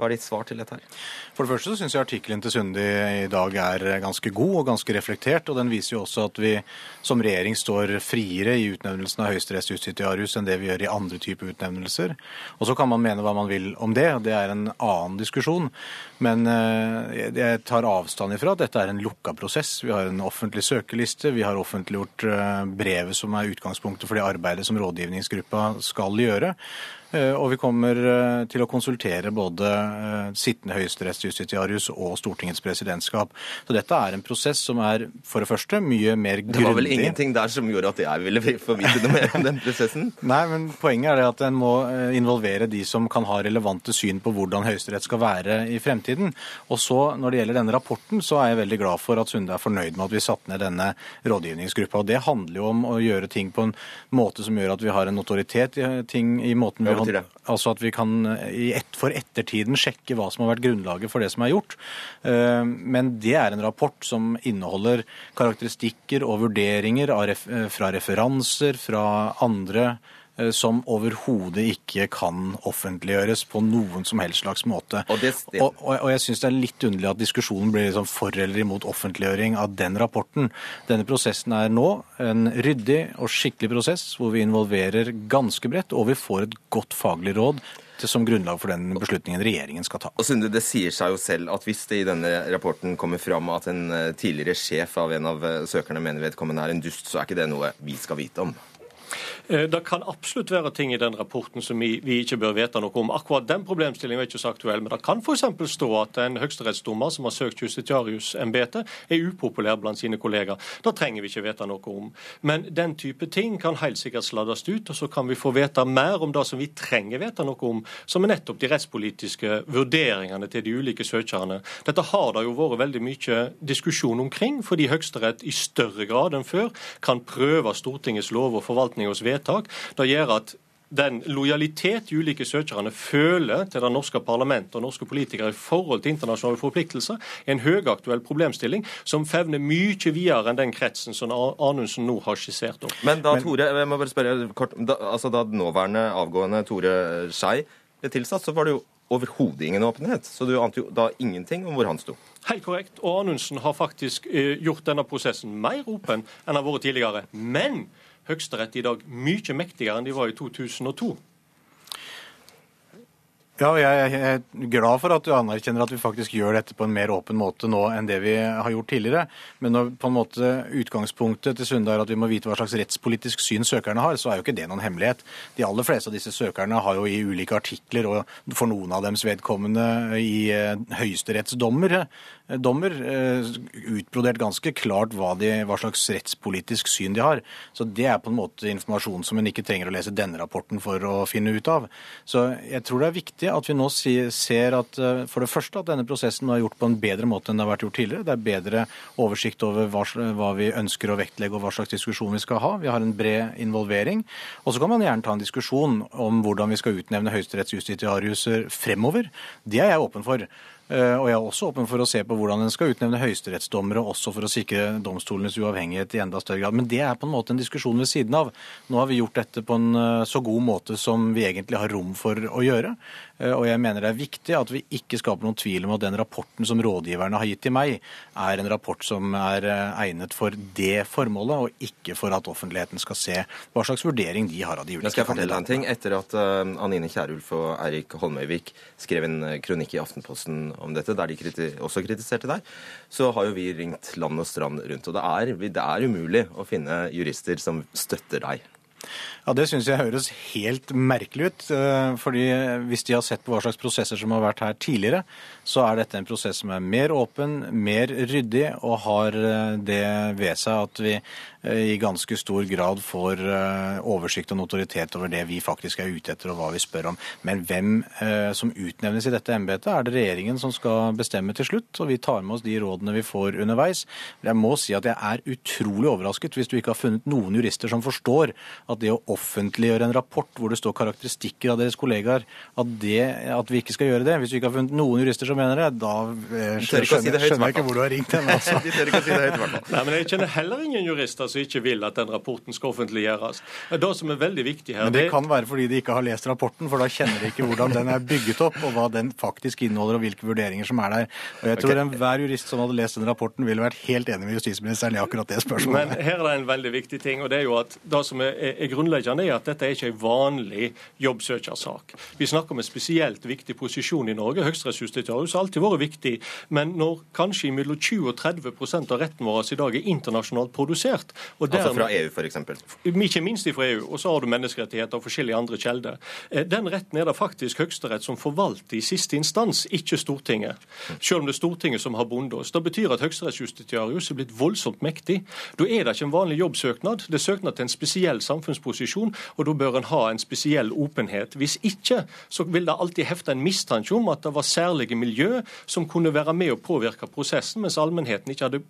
Hva er ditt svar til dette her? For det første så syns jeg artikkelen til Sundi i dag er ganske god og ganske reflektert. Og den viser jo også at vi som regjering står friere i utnevnelsen av høyesterettsjustitiarius enn det vi gjør i andre typer utnevnelser. Og så kan man mene hva man vil om det, det er en annen diskusjon. Men eh, jeg tar avstand ifra at dette er en lukka prosess. Vi har en offentlig søkeliste, vi har offentliggjort eh, brevet som er utgangspunktet for det arbeidet som rådgivningsgruppa skal gjøre. Eh, og vi kommer eh, til å konsultere både eh, sittende høyesterettsjustitiarius og Stortingets presidentskap. Så dette er en prosess som er for det første mye mer grundig. Det var vel ingenting der som gjorde at jeg ville få vite noe mer om den prosessen? Nei, men poenget er det at en må involvere de som kan ha relevante syn på hvordan Høyesterett skal være i fremtiden. Og så, når det gjelder denne rapporten, så er jeg veldig glad for at Sunde er fornøyd med at vi satte ned denne rådgivningsgruppa. Og det handler jo om å gjøre ting på en måte som gjør at vi har en notoritet i ting i måten vi betyr det? Altså at vi kan et, for ettertiden sjekke hva som har vært grunnlaget for det som er gjort. Eh, men det er en rapport som inneholder karakteristikker og vurderinger fra referanser fra andre Eh, som overhodet ikke kan offentliggjøres på noen som helst slags måte. Og, det, det... og, og, og jeg syns det er litt underlig at diskusjonen blir liksom for eller imot offentliggjøring av den rapporten. Denne prosessen er nå en ryddig og skikkelig prosess hvor vi involverer ganske bredt, og vi får et godt faglig råd som grunnlag for den beslutningen regjeringen skal ta. Og Sunde, Det sier seg jo selv at hvis det i denne rapporten kommer fram at en eh, tidligere sjef av en av eh, søkerne mener vedkommende er en dust, så er ikke det noe vi skal vite om? Eh, det kan absolutt være ting i den rapporten som vi, vi ikke bør vite noe om. Akkurat den problemstillingen er ikke så aktuell, men det kan f.eks. stå at en høyesterettsdommer som har søkt justitiarius-embetet, er upopulær blant sine kollegaer. Det trenger vi ikke vite noe om. Men den type ting kan helt sikkert sladdes ut, og så kan vi få vite mer om det som vi trenger vite noe om, som er nettopp de rettspolitiske vurderingene til de ulike søkerne. Dette har det jo vært veldig mye diskusjon omkring, fordi Høyesterett i større grad enn før kan prøve Stortingets lov og forvaltningens vedtak. Det gjør at den lojalitet de ulike søkerne føler til det norske parlamentet og norske politikere i forhold til internasjonale forpliktelser, er en høyaktuell problemstilling som fevner mye videre enn den kretsen som Anundsen nå har skissert opp. Men da Tore, jeg må bare spørre kort, da, altså da nåværende avgående Tore Skei ble tilsatt, så var det jo overhodet ingen åpenhet. Så du ante jo da ingenting om hvor han sto. Helt korrekt. Og Anundsen har faktisk eh, gjort denne prosessen mer åpen enn han har vært tidligere. Men Høyesterett i dag mye mektigere enn de var i 2002. Ja, og jeg er glad for at du anerkjenner at vi faktisk gjør dette på en mer åpen måte nå enn det vi har gjort tidligere. Men når på en måte utgangspunktet til Sunde er at vi må vite hva slags rettspolitisk syn søkerne har, så er jo ikke det noen hemmelighet. De aller fleste av disse søkerne har jo i ulike artikler, og for noen av dems vedkommende i eh, høyesterettsdommer, dommer, eh, utbrodert ganske klart hva, de, hva slags rettspolitisk syn de har. Så det er på en måte informasjon som en ikke trenger å lese denne rapporten for å finne ut av. Så jeg tror det er viktig at vi nå ser at eh, for det første at denne prosessen er gjort på en bedre måte enn det har vært gjort tidligere. Det er bedre oversikt over hva, vi ønsker å vektlegge og hva slags diskusjon vi skal ha. Vi har en bred involvering. Og så kan man gjerne ta en diskusjon om hvordan vi skal utnevne høyesterettsjustitiariuser fremover. Det er jeg åpen for. Eh, og jeg er også åpen for å se på hvordan en skal utnevne høyesterettsdommere, også for å sikre domstolenes uavhengighet i enda større grad. Men det er på en måte en diskusjon ved siden av. Nå har vi gjort dette på en eh, så god måte som vi egentlig har rom for å gjøre. Eh, og jeg mener det er viktig at vi ikke skaper noen tvil om at den rapporten som rådgiverne har gitt til meg, er en rapport som er egnet for det formålet, og ikke for at offentligheten skal se hva slags vurdering de har av de ulike kandidatene. Skal jeg fortelle deg en ting? Etter at Anine Kierulf og Eirik Holmøyvik skrev en kronikk i Aftenposten om dette, der de kriti også kritiserte deg, så har jo vi ringt land og strand rundt. Og det er, det er umulig å finne jurister som støtter deg. Ja, Det syns jeg høres helt merkelig ut. Eh, fordi Hvis de har sett på hva slags prosesser som har vært her tidligere, så er dette en prosess som er mer åpen, mer ryddig og har eh, det ved seg at vi i ganske stor grad får oversikt og notoritet over det vi faktisk er ute etter og hva vi spør om. Men hvem som utnevnes i dette embetet, er det regjeringen som skal bestemme til slutt. Og vi tar med oss de rådene vi får underveis. Jeg må si at jeg er utrolig overrasket hvis du ikke har funnet noen jurister som forstår at det å offentliggjøre en rapport hvor det står karakteristikker av deres kollegaer, at, det, at vi ikke skal gjøre det. Hvis du ikke har funnet noen jurister som mener det, da eh, skjønner, jeg ikke hvor du har ringt hen. Altså. De tør ikke å si det høyt, i hvert fall. Nei, men jeg kjenner heller ingen jurister som ikke vil at den rapporten skal offentliggjøres. Det som er veldig viktig her... Men det kan være fordi de ikke har lest rapporten, for da kjenner de ikke hvordan den er bygget opp, og hva den faktisk inneholder, og hvilke vurderinger som er der. Og jeg tror okay. enhver jurist som hadde lest den rapporten, ville vært helt enig med justisministeren i akkurat det spørsmålet. Men her er det en veldig viktig ting, og det er jo at det som er, er grunnleggende, er at dette er ikke en vanlig jobbsøkersak. Vi snakker om en spesielt viktig posisjon i Norge. Høyesterettsjustitiarius har alltid vært viktig, men når kanskje mellom 20 og 30% av retten vår i dag er internasjonalt produsert Altså fra EU, f.eks.? Ikke minst fra EU. Og så har du menneskerettigheter og forskjellige andre kjelder. Eh, den retten er det faktisk Høyesterett som forvalter i siste instans, ikke Stortinget. Selv om det er Stortinget som har bundet oss. Det betyr at Høyesterettsjustitiarius er blitt voldsomt mektig. Da er det ikke en vanlig jobbsøknad. Det er søknad til en spesiell samfunnsposisjon og da bør en ha en spesiell åpenhet. Hvis ikke, så vil det alltid hefte en mistanke om at det var særlige miljø som kunne være med å påvirke prosessen, mens allmennheten ikke hadde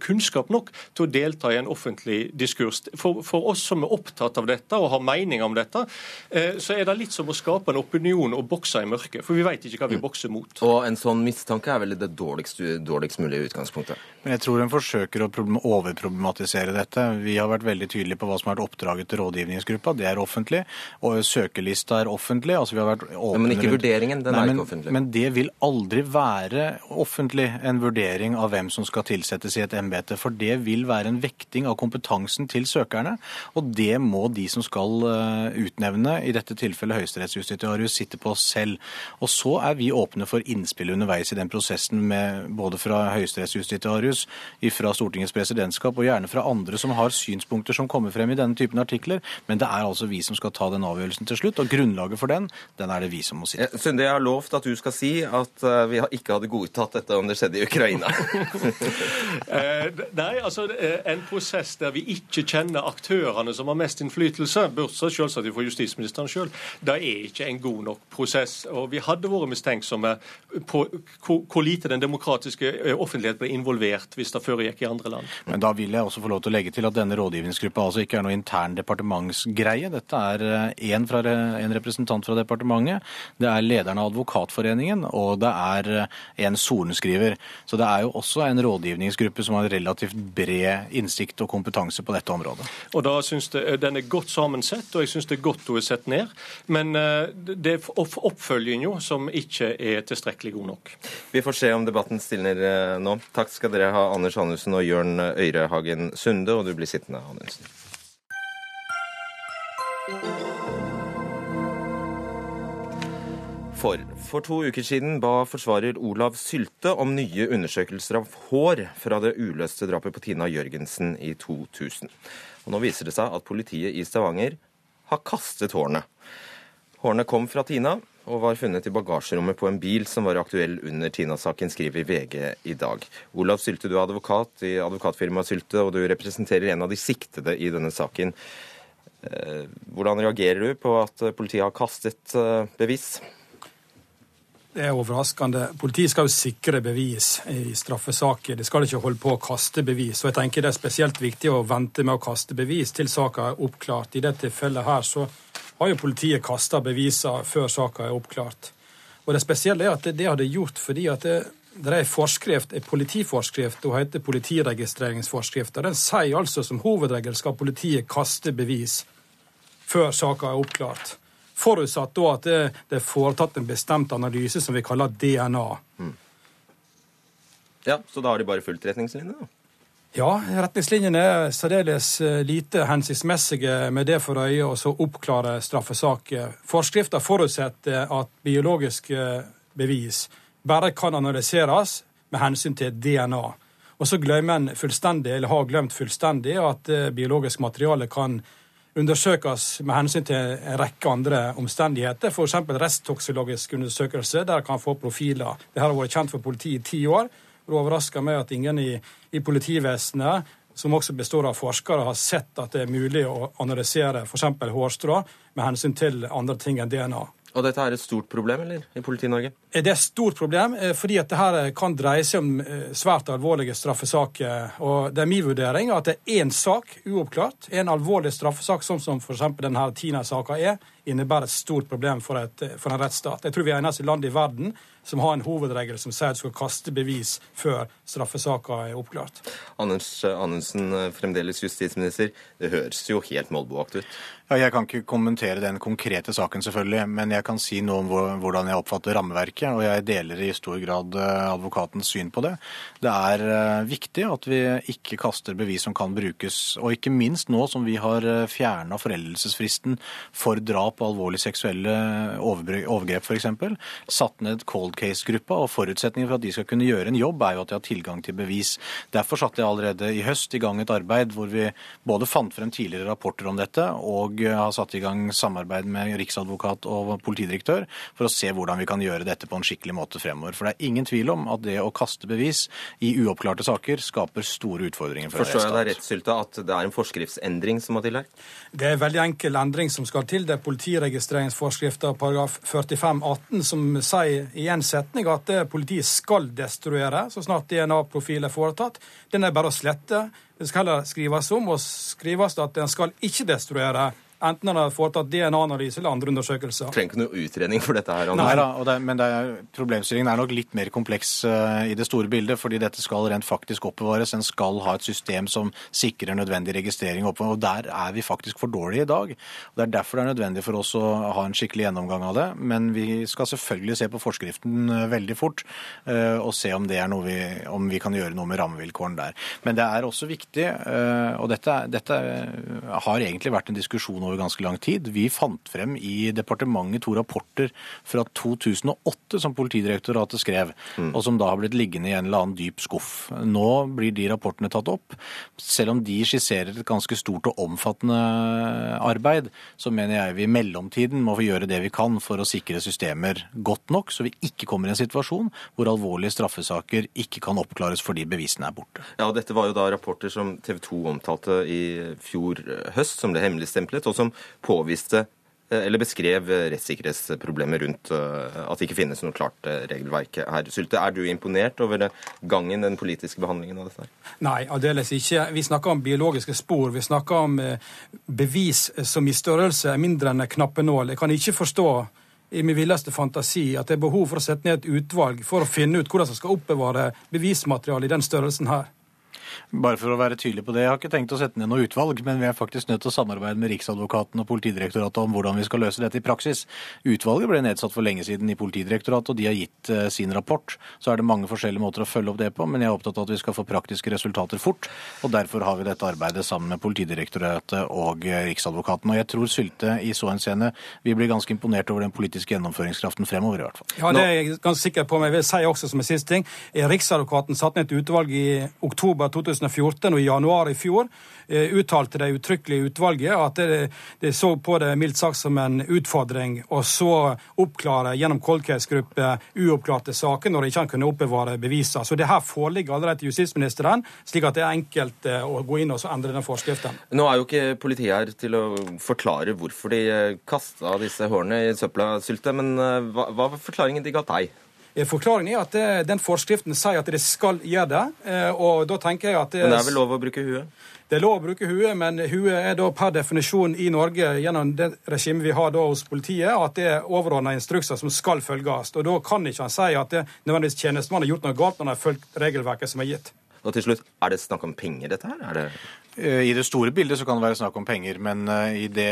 kunnskap nok til å delta i en offentlig diskurs. For, for oss som er opptatt av dette og har mening om dette, eh, så er det litt som å skape en opinion og bokse i mørket. For vi vet ikke hva vi bokser mot. Og en sånn mistanke er vel det dårligst, dårligst mulige utgangspunktet? Men jeg tror en forsøker å overproblematisere dette. Vi har vært veldig tydelige på hva som har vært oppdraget til rådgivningsgruppa. Det er offentlig. Og søkelista er offentlig. Altså, vi har vært åpne men ikke vurderingen? Den Nei, er ikke offentlig. Men det vil aldri være offentlig, en vurdering av hvem som skal tilsettes i et embete. For det vil være en vekting av kompetansen til søkerne, og det må de som skal eh, utnevne, i dette tilfellet høyesterettsjustitiarius, sitte på selv. Og så er vi åpne for innspill underveis i den prosessen, med, både fra høyesterettsjustitiarius, fra Stortingets presidentskap og gjerne fra andre som har synspunkter som kommer frem i denne typen artikler. Men det er altså vi som skal ta den avgjørelsen til slutt, og grunnlaget for den, den er det vi som må sitte på. Sunde, jeg har lovt at du skal si at eh, vi ikke hadde godtatt dette om det skjedde i Ukraina. Eh, nei, altså en prosess der vi ikke kjenner aktørene som har mest innflytelse, bortsett selvsagt fra justisministeren sjøl, det er ikke en god nok prosess. Og vi hadde vært mistenksomme på hvor lite den demokratiske eh, offentlighet ble involvert hvis det foregikk i andre land. Men da vil jeg også få lov til å legge til at denne rådgivningsgruppa altså ikke er noe intern departementsgreie. Dette er en representant fra departementet, det er lederen av Advokatforeningen, og det er en sorenskriver. Så det er jo også en rådgivningsgruppe som har relativt bred innsikt og kompetanse på dette området. Og da synes jeg Den er godt sammensett, og jeg syns det er godt hun er sett ned. Men eh, det er oppfølginga som ikke er tilstrekkelig god nok. Vi får se om debatten stilner eh, nå. Takk skal dere ha, Anders Anundsen og Jørn Øyrehagen Sunde, og du blir sittende, Anundsen. For, for to uker siden ba forsvarer Olav Sylte om nye undersøkelser av hår fra det uløste drapet på Tina Jørgensen i 2000. Og Nå viser det seg at politiet i Stavanger har kastet hårene. Hårene kom fra Tina og var funnet i bagasjerommet på en bil som var aktuell under Tina-saken, skriver VG i dag. Olav Sylte, du er advokat i advokatfirmaet Sylte, og du representerer en av de siktede i denne saken. Eh, hvordan reagerer du på at politiet har kastet eh, bevis? Det er overraskende. Politiet skal jo sikre bevis i straffesaker. De skal ikke holde på å kaste bevis. Og jeg tenker Det er spesielt viktig å vente med å kaste bevis til saka er oppklart. I dette tilfellet her så har jo politiet kasta beviser før saka er oppklart. Og Det spesielle er at det har de gjort fordi at det, det er en forskrift, en politiforskrift, og heter politiregistreringsforskrifta. Den sier altså som hovedregel skal politiet kaste bevis før saka er oppklart. Forutsatt da at det, det, er foretatt en bestemt analyse som vi kaller DNA. Mm. Ja, Så da har de bare fulgt retningslinjene? da? Ja, retningslinjene er særdeles eh, lite hensiktsmessige med det for øye å oppklare straffesaker. Forskrifta forutsetter at biologiske bevis bare kan analyseres med hensyn til DNA. Og så glemmer en fullstendig, eller har glemt fullstendig, at eh, biologisk materiale kan undersøkes med hensyn til en rekke andre omstendigheter, f.eks. resttoksiologisk undersøkelse, der kan få profiler. Dette har vært kjent for politiet i ti år. Det overrasker meg at ingen i, i politivesenet som også består av forskere, har sett at det er mulig å analysere f.eks. hårstrå med hensyn til andre ting enn DNA. Og dette er et stort problem eller, i Politi-Norge? Det er et stort problem, eh, fordi at dette kan dreie seg om eh, svært alvorlige straffesaker. Og Det er min vurdering at det er én sak uoppklart, en alvorlig straffesak, sånn som f.eks. denne Tina-saka er, innebærer et stort problem for, et, for en rettsstat. Jeg tror vi er eneste land i verden som har en hovedregel som sier at du skal kaste bevis før straffesaka er oppklart. Anders Anundsen, fremdeles justisminister. Det høres jo helt målboakt ut? Ja, jeg kan ikke kommentere den konkrete saken, selvfølgelig, men jeg kan si noe om hvordan jeg oppfatter rammeverket, og jeg deler i stor grad eh, advokatens syn på det. Det er eh, viktig at vi ikke kaster bevis som kan brukes, og ikke minst nå som vi har eh, fjerna foreldelsesfristen for drap og alvorlige seksuelle overgrep, f.eks. Satt ned cold case-gruppa, og forutsetningen for at de skal kunne gjøre en jobb, er jo at de har tilgang til bevis. Derfor satte jeg allerede i høst i gang et arbeid hvor vi både fant frem tidligere rapporter om dette, og har satt i gang samarbeid med riksadvokat og politidirektør for å se hvordan vi kan gjøre dette på en skikkelig måte fremover. For det er ingen tvil om at det å kaste bevis i uoppklarte saker skaper store utfordringer for Forstår jeg deg rett, Sylta, at det er en forskriftsendring som må til her? Det er en veldig enkel endring som skal til. Det er politiregistreringsforskrifta paragraf 45-18 som sier i en setning at politiet skal destruere så snart DNA-profil er foretatt. Den er bare å slette. Det skal heller skrives om og skrives at en skal ikke destruere enten han har foretatt DNA-analyse eller andre undersøkelser. Trenger ikke noe utredning for dette her. Nei da, det, men det er, problemstillingen er nok litt mer kompleks uh, i det store bildet, fordi dette skal rent faktisk oppbevares. En skal ha et system som sikrer nødvendig registrering. og Der er vi faktisk for dårlige i dag. Og Det er derfor det er nødvendig for oss å ha en skikkelig gjennomgang av det. Men vi skal selvfølgelig se på forskriften uh, veldig fort uh, og se om, det er noe vi, om vi kan gjøre noe med rammevilkårene der. Men det er også viktig, og dette, dette har egentlig vært en diskusjon over ganske lang tid. Vi fant frem i departementet to rapporter fra 2008 som Politidirektoratet skrev, mm. og som da har blitt liggende i en eller annen dyp skuff. Nå blir de rapportene tatt opp. Selv om de skisserer et ganske stort og omfattende arbeid, så mener jeg vi i mellomtiden må få gjøre det vi kan for å sikre systemer godt nok, så vi ikke kommer i en situasjon hvor alvorlige straffesaker ikke kan oppklares fordi bevisene er borte. Ja, Dette var jo da rapporter som TV 2 omtalte i fjor høst, som ble hemmeligstemplet, og som påviste Eh, eller beskrev eh, rettssikkerhetsproblemer rundt eh, at det ikke finnes noe klart regelverk her. Sylte, er du imponert over gangen, den politiske behandlingen av dette? Nei, aldeles ikke. Vi snakker om biologiske spor. Vi snakker om bevis som i størrelse er mindre enn en knappenål. Jeg kan ikke forstå i min villeste fantasi at det er behov for å sette ned et utvalg for å finne ut hvordan man skal oppbevare bevismateriale i den størrelsen her. Bare for å være tydelig på det, Jeg har ikke tenkt å sette ned noe utvalg, men vi er faktisk nødt til å samarbeide med Riksadvokaten og Politidirektoratet om hvordan vi skal løse dette i praksis. Utvalget ble nedsatt for lenge siden i Politidirektoratet, og de har gitt uh, sin rapport. Så er det mange forskjellige måter å følge opp det på, men jeg er opptatt av at vi skal få praktiske resultater fort. og Derfor har vi dette arbeidet sammen med Politidirektoratet og uh, Riksadvokaten. Og jeg tror Sylte i så henseende vil bli ganske imponert over den politiske gjennomføringskraften fremover, i hvert fall. Ja, det er jeg ganske sikker på, men jeg vil si også som en siste ting. Riksadvokaten satte ned et utvalg i oktober 2000 2014 og i januar i fjor eh, uttalte det uttrykkelige utvalget at det, det, så på det mildt sagt som en utfordring å så oppklare gjennom cold case-gruppe uoppklarte saker når de ikke kunne oppbevare beviser. Så det her foreligger allerede til justisministeren, slik at det er enkelt eh, å gå inn og endre den forskriften. Nå er jo ikke politiet her til å forklare hvorfor de eh, kasta disse hårene i søpla, Sylte, men hva var forklaringen de ga deg? Eh, forklaringen er at eh, den forskriften sier at det skal gjøre det. Eh, og da tenker jeg at... Det, men det er vel lov å bruke huet? Det er lov å bruke huet, men huet er da per definisjon i Norge gjennom det regimet vi har da hos politiet, at det er overordna instrukser som skal følges. Og da kan ikke han si at det nødvendigvis tjenestemannen har gjort noe galt når han har fulgt regelverket som er gitt. Og til slutt, Er det snakk om penger, dette her? Er det I det store bildet så kan det være snakk om penger, men eh, i det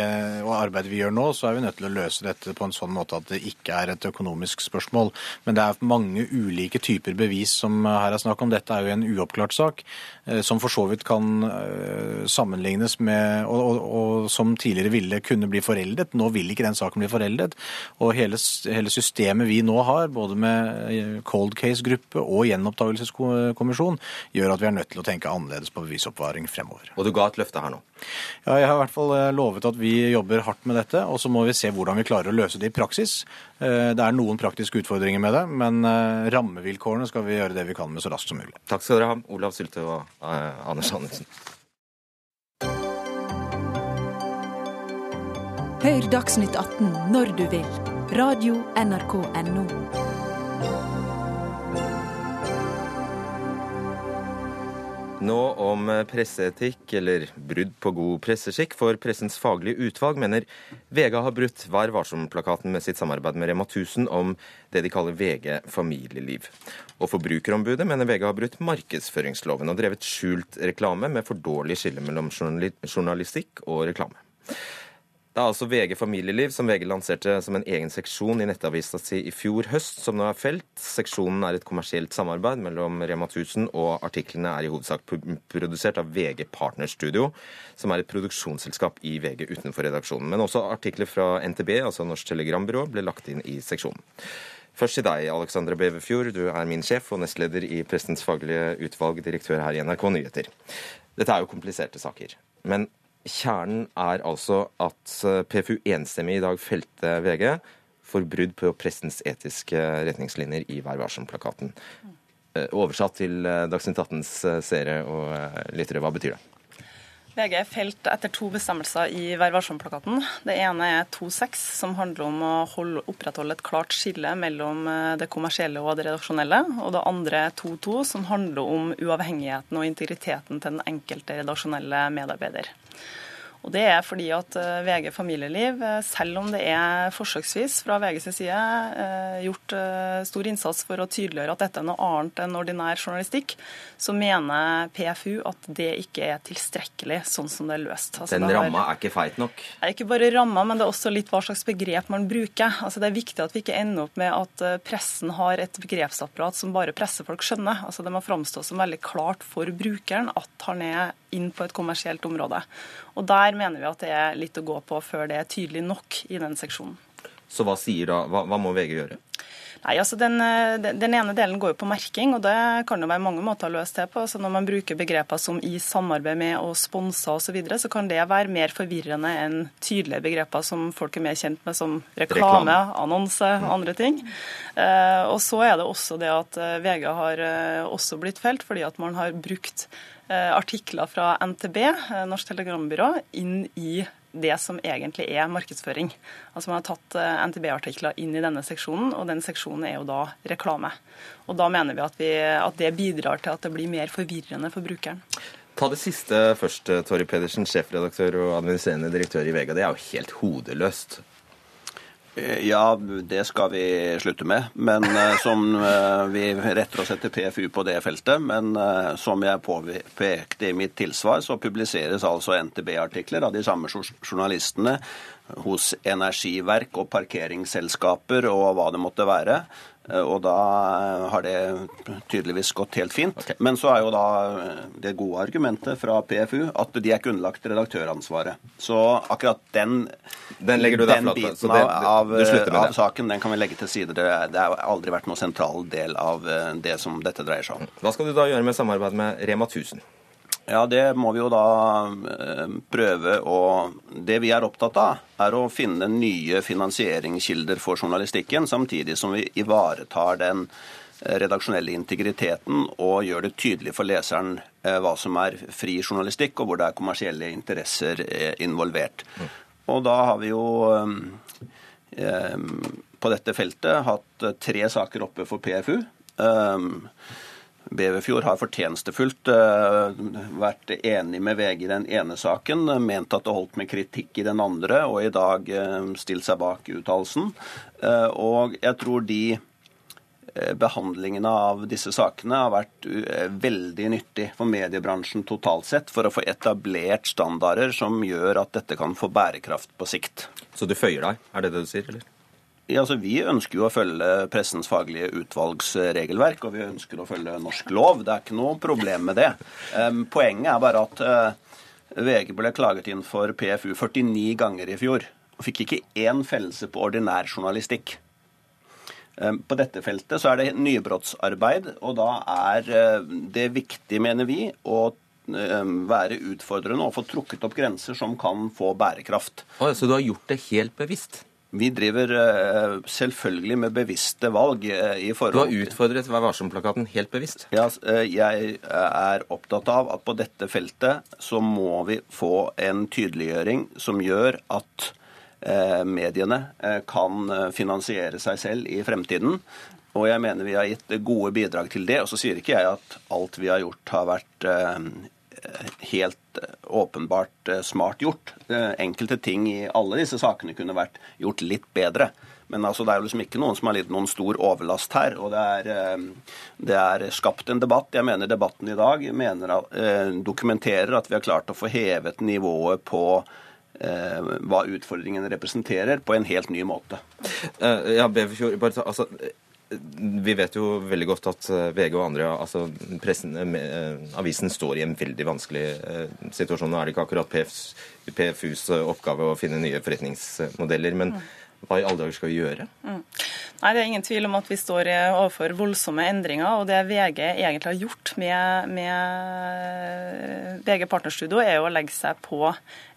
arbeidet vi gjør nå, så er vi nødt til å løse dette på en sånn måte at det ikke er et økonomisk spørsmål. Men det er mange ulike typer bevis som her er snakk om. Dette er jo en uoppklart sak, eh, som for så vidt kan sammenlignes med og, og, og som tidligere ville kunne bli foreldet. Nå vil ikke den saken bli foreldet. Og hele, hele systemet vi nå har, både med cold case-gruppe og gjenopptakelseskommisjon, gjør at vi er nødt til å tenke annerledes på bevisoppvaring fremover. Og du ga et løfte her nå? Ja, jeg har i hvert fall eh, lovet at vi jobber hardt med dette. Og så må vi se hvordan vi klarer å løse det i praksis. Eh, det er noen praktiske utfordringer med det, men eh, rammevilkårene skal vi gjøre det vi kan med så raskt som mulig. Takk skal dere ha, Olav Sylte og Anders Andersen. Hør Dagsnytt 18 når du vil. Radio NRK Radio.nrk.no. Nå om presseetikk, eller brudd på god presseskikk, for Pressens faglige utvalg mener VG har brutt Vær varsom-plakaten med sitt samarbeid med Rema 1000 om det de kaller VG familieliv. Og Forbrukerombudet mener VG har brutt markedsføringsloven og drevet skjult reklame med for dårlig skille mellom journalistikk og reklame. Det er altså VG familieliv som VG lanserte som en egen seksjon i nettavisa si i fjor høst, som nå er felt. Seksjonen er et kommersielt samarbeid mellom Rema 1000, og artiklene er i hovedsak produsert av VG Partnerstudio, som er et produksjonsselskap i VG utenfor redaksjonen. Men også artikler fra NTB, altså Norsk Telegrambyrå, ble lagt inn i seksjonen. Først til deg, Alexandra Beverfjord. Du er min sjef og nestleder i Prestens faglige utvalg, direktør her i NRK Nyheter. Dette er jo kompliserte saker. Men Kjernen er altså at eh, PFU enstemmig i dag felte VG for brudd på pressens etiske retningslinjer i Vær varsom-plakaten. Eh, oversatt til eh, Dagsnytt 18s seere og lyttere, hva betyr det? VG felt etter to bestemmelser i Vær. Det ene er 2.6, som handler om å holde, opprettholde et klart skille mellom det kommersielle og det redaksjonelle. Og det andre er 2.2, som handler om uavhengigheten og integriteten til den enkelte redaksjonelle medarbeider. Og Det er fordi at eh, VG familieliv, eh, selv om det er forsøksvis fra VGs side eh, gjort stor innsats for å tydeliggjøre at dette er noe annet enn ordinær journalistikk, så mener PFU at det ikke er tilstrekkelig sånn som det er løst. Altså, Den ramma er ikke feit nok? Er ikke bare ramma, men det er også litt hva slags begrep man bruker. Altså, det er viktig at vi ikke ender opp med at pressen har et begrepsapparat som bare pressefolk skjønner. Altså, det må framstå som veldig klart for brukeren at han er inn på et kommersielt område. Og Der mener vi at det er litt å gå på før det er tydelig nok i den seksjonen. Så hva sier da, hva, hva må VG gjøre? Nei, altså den, den, ene delen går jo på merking, og det kan det være mange måter å løse det på. Så når man bruker begreper som i samarbeid med og sponsa osv., så, videre, så kan det være mer forvirrende enn tydelige begreper som folk er mer kjent med, som reklame, reklame. annonse, andre ting. Uh, og så er det også det at eh, VG har også blitt felt fordi at man har brukt Eh, artikler fra NTB, eh, Norsk Telegrambyrå, inn i det som egentlig er markedsføring. Altså Man har tatt eh, NTB-artikler inn i denne seksjonen, og den seksjonen er jo da reklame. Og Da mener vi at, vi at, det bidrar til at det blir mer forvirrende for brukeren. Ta det siste først, Torry Pedersen, sjefredaktør og administrerende direktør i Vega. Det er jo helt hodeløst. Eh, ja, det skal vi slutte med. Men uh, som uh, Vi retter oss etter PFU på det feltet. Men som jeg påpekte i mitt tilsvar, så publiseres altså NTB-artikler av de samme journalistene hos energiverk og parkeringsselskaper og hva det måtte være. Eh, og da har det tydeligvis gått helt fint. Okay. Men så er jo da eh, det gode argumentet fra PFU at de er ikke underlagt redaktøransvaret. Så akkurat den, den, den biten det, av, av saken den kan vi legge til side. Det, det har aldri vært noen sentral del av eh, det som dette dreier seg om. Hva skal du da gjøre med samarbeid med Rema 1000? Ja, det må vi jo da eh, prøve å Det vi er opptatt av, er å finne nye finansieringskilder for journalistikken, samtidig som vi ivaretar den eh, redaksjonelle integriteten og gjør det tydelig for leseren eh, hva som er fri journalistikk, og hvor det er kommersielle interesser involvert. Mm. Og da har vi jo på dette feltet hatt tre saker oppe for PFU. Beverfjord har fortjenestefullt uh, vært enig med VG i den ene saken, ment at det holdt med kritikk i den andre, og i dag uh, stilt seg bak uttalelsen. Uh, og jeg tror de behandlingene av disse sakene har vært veldig nyttig for mediebransjen totalt sett, for å få etablert standarder som gjør at dette kan få bærekraft på sikt. Så du føyer deg, er det det du sier, eller? Ja, altså, vi ønsker jo å følge pressens faglige utvalgsregelverk, og vi ønsker å følge norsk lov. Det er ikke noe problem med det. Poenget er bare at uh, VG ble klaget inn for PFU 49 ganger i fjor, og fikk ikke én fellelse på ordinær journalistikk. På dette feltet så er det nybrottsarbeid, og da er uh, det viktig, mener vi, å være utfordrende og få trukket opp grenser som kan få bærekraft. Så du har gjort det helt bevisst? Vi driver eh, selvfølgelig med bevisste valg. Eh, i forhold... Du har utfordret Vær varsom-plakaten helt bevisst? Ja, eh, jeg er opptatt av at på dette feltet så må vi få en tydeliggjøring som gjør at mediene kan finansiere seg selv i fremtiden. Og jeg mener vi har gitt gode bidrag til det. Og så sier ikke jeg at alt vi har gjort har vært helt eh, åpenbart eh, smart gjort. Eh, enkelte ting i alle disse sakene kunne vært gjort litt bedre. Men altså, det er jo liksom ikke noen som har lidd noen stor overlast her. Og det er, det er, skapt en debatt. Jeg mener debatten i dag mener, dokumenterer at vi har klart å få hevet nivået på hva utfordringene representerer, på en helt ny måte. Ja, Beverfjord, bare, altså, vi vet jo veldig godt at eh, VG og andre, altså pressen, eh, eh, avisen står i en veldig vanskelig situasjon. Nå er det ikke akkurat PFs, PFUs oppgave å finne nye forretningsmodeller. men. Hva i alle dager skal vi gjøre? Mm. Nei, Det er ingen tvil om at vi står overfor voldsomme endringer. og Det VG egentlig har gjort med, med VG Partnerstudio, er jo å legge seg på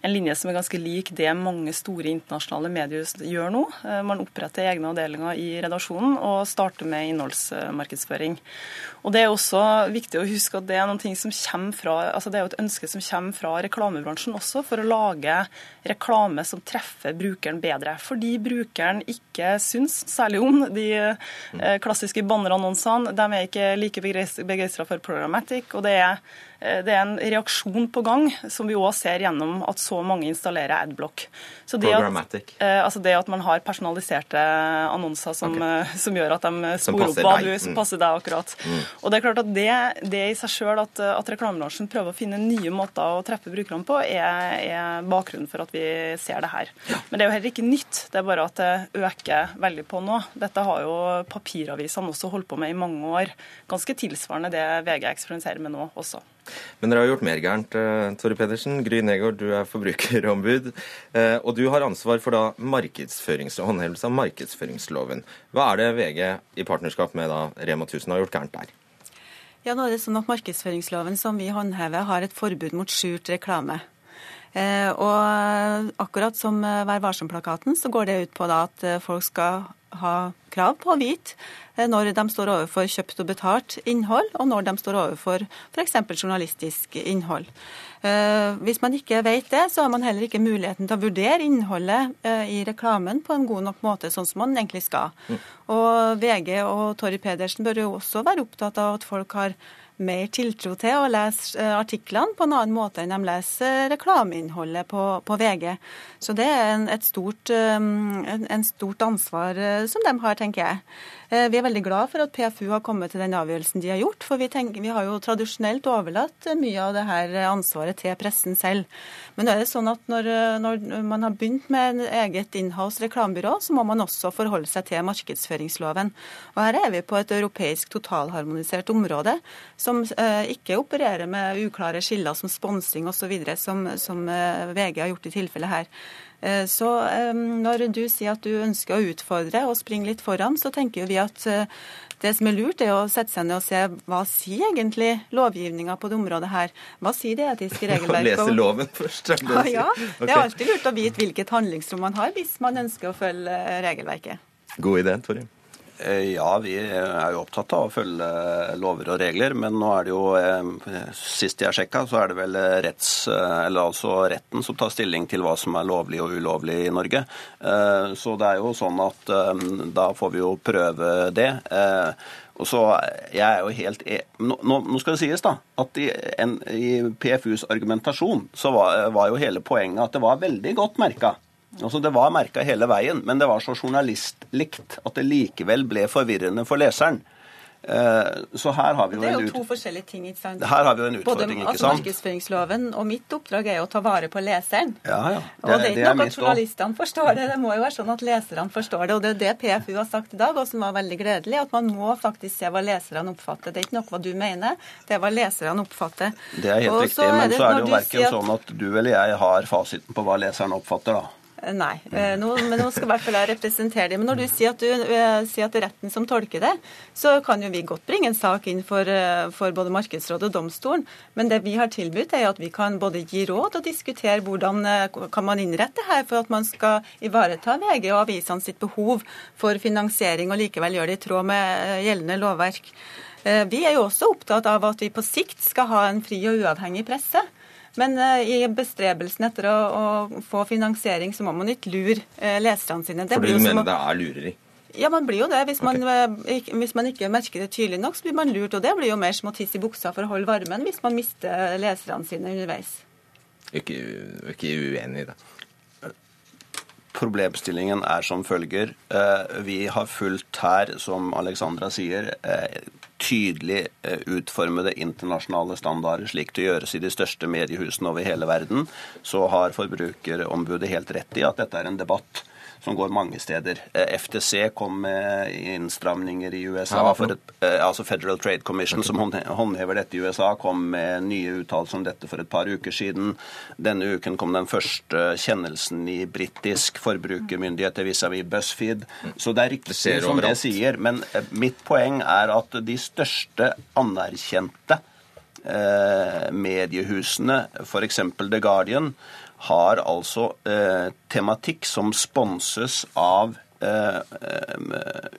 en linje som er ganske lik det mange store internasjonale medier gjør nå. Eh, man oppretter egne avdelinger i redaksjonen og starter med innholdsmarkedsføring. Og Det er også viktig å huske at det er, noe som fra, altså det er et ønske som kommer fra reklamebransjen også, for å lage reklame som treffer brukeren bedre. Fordi brukeren ikke syns særlig om. De eh, klassiske bannerannonsene de er ikke like begeistra for programmatic. og det er det er en reaksjon på gang, som vi òg ser gjennom at så mange installerer adblock. Så det at, eh, altså det at man har personaliserte annonser som, okay. Eh, som gjør at de sporer opp hva du, som mm. passer deg akkurat. Mm. Og Det er klart at det, det i seg sjøl, at, at reklamebransjen prøver å finne nye måter å treffe brukerne på, er, er, bakgrunnen for at vi ser det her. Men det er jo heller ikke nytt, det er bare at det øker veldig på nå. Dette har jo papiravisene også holdt på med i mange år. Ganske tilsvarende det VG eksperimenterer med nå også. Men dere har gjort mer gærent, eh, Tore Pedersen. Gry Negård, du er forbrukerombud. Eh, og du har ansvar for da håndhevelse av markedsføringsloven. Hva er det VG i partnerskap med da Rema 1000 har gjort gærent der? Ja, nå er det sånn at Markedsføringsloven som vi håndhever, har et forbud mot skjult reklame. Eh, og akkurat som Vær varsom-plakaten, så går det ut på da at folk skal ha krav på å vite eh, når de står overfor kjøpt og betalt innhold, og når de står overfor f.eks. journalistisk innhold. Eh, hvis man ikke vet det, så har man heller ikke muligheten til å vurdere innholdet eh, i reklamen på en god nok måte, sånn som man egentlig skal. Mm. Og VG og Torry Pedersen bør jo også være opptatt av at folk har mer tiltro til å lese eh, artiklene på en annen måte enn de leser reklameinnholdet på, på VG. Så det er en, et stort, eh, en, stort ansvar eh, som de har, tenker jeg. Eh, vi er veldig glad for at PFU har kommet til den avgjørelsen de har gjort. For vi, tenker, vi har jo tradisjonelt overlatt mye av det her ansvaret til pressen selv. Men er det sånn at når, når man har begynt med en eget inhouse reklamebyrå, så må man også forholde seg til markedsføringsloven. Og her er vi på et europeisk totalharmonisert område som eh, ikke opererer med uklare skiller som sponsing osv., som, som eh, VG har gjort i tilfellet her. Eh, så når du sier at du ønsker å utfordre og springe litt foran, så tenker vi at det som er lurt, er å sette seg ned og se hva sier egentlig lovgivninga på det området her. Hva sier det etiske regelverket? Lese loven først. Ja, ja, det er alltid lurt å vite hvilket handlingsrom man har hvis man ønsker å følge regelverket. God idé, Torje. Eh, ja, vi er jo opptatt av å følge lover og regler, men nå er det jo eh, Sist jeg sjekka, så er det vel retts, eh, altså retten som tar stilling til hva som er lovlig og ulovlig i Norge. Så det er jo sånn at da får vi jo prøve det. Og så, jeg er jo helt e nå, nå, skal det sies da, at i, en, i PFUs argumentasjon så var, var, jo hele poenget at det var veldig godt merka Altså Det var merka hele veien, men det var så journalistlikt at det likevel ble forvirrende for leseren. Eh, så her har vi jo Det er jo to forskjellige ting. ikke sant? Her har vi jo en utfordring, Både, ikke sant? Markedsføringsloven og mitt oppdrag er jo å ta vare på leseren. Ja, ja. Det, og det er ikke nok at journalistene forstår det, det må jo være sånn at leserne forstår det. Og det er det PFU har sagt i dag, og som var veldig gledelig, at man må faktisk se hva leserne oppfatter. Det er ikke nok hva du mener, det er hva leserne oppfatter. Det er helt og riktig, men så er det jo verken sånn at du eller jeg har fasiten på hva leseren oppfatter, da. Eh, nei, eh, nå, men nå skal i hvert fall jeg representere dem. Men når du sier at, du, uh, sier at det er retten som tolker det, så kan jo vi godt bringe en sak inn for, for både Markedsrådet og domstolen. Men det vi har tilbudt, er at vi kan både gi råd og diskutere hvordan kan man innrette her for at man skal ivareta VG og avisene sitt behov for finansiering, og likevel gjøre det i tråd med gjeldende lovverk. Vi er jo også opptatt av at vi på sikt skal ha en fri og uavhengig presse. Men uh, i bestrebelsen etter å, å, få finansiering, så må man ikke lure uh, leserne sine. Det Fordi du mener det er lureri? Ja, man blir jo det. Hvis man, okay. uh, hvis man, ikke merker det tydelig nok, så blir man lurt. Og det blir jo mer som å tisse i buksa for å holde varmen hvis man mister leserne sine underveis. Ikke, ikke uenig i det. Problemstillingen er som følger. Vi har fulgt her, som Alexandra sier, tydelig eh, utformede internasjonale standarder, slik det gjøres i de største mediehusene over hele verden, så har Forbrukerombudet helt rett i at dette er en debatt som går mange steder. Eh, FTC kom med innstramninger i USA. Et, eh, altså Federal Trade Commission, som håndhever dette i USA, kom med nye uttalelser om dette for et par uker siden. Denne uken kom den første kjennelsen i britisk forbrukermyndighet vis-à-vis BuzzFeed. Så det er riktig det som det sier. Men eh, mitt poeng er at de største anerkjente mediehusene, f.eks. The Guardian, har altså eh, tematikk som sponses av eh, eh,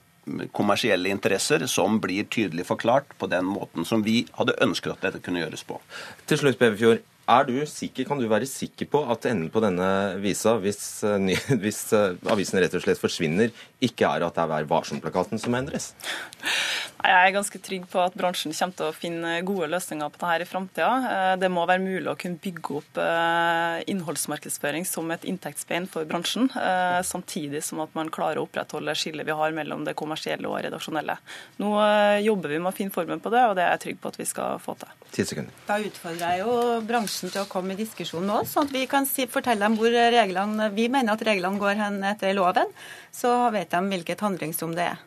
kommersielle interesser som blir tydelig forklart på den måten som vi hadde ønsket at dette kunne gjøres på. Til slutt, Bevefjord. Er du sikker, Kan du være sikker på at enden på denne visa, hvis, eh, hvis eh, avisen rett og slett forsvinner, ikke er at det er Vær varsom-plakaten som endres? Jeg er ganske trygg på at bransjen kommer til å finne gode løsninger på dette i framtida. Eh, det må være mulig å kunne bygge opp innholdsmarkedsføring som et inntektsbein for bransjen, samtidig som at man klarer å opprettholde skillet vi har mellom det kommersielle og redaksjonelle. Nå jobber vi med å finne formen på det, og det er jeg trygg på at vi skal få til. Da utfordrer jeg jo bransjen til å komme i diskusjon nå, sånn at vi kan si, fortelle dem hvor reglene, vi mener at reglene går hen etter loven. Så vet de hvilket handlingsrom det er.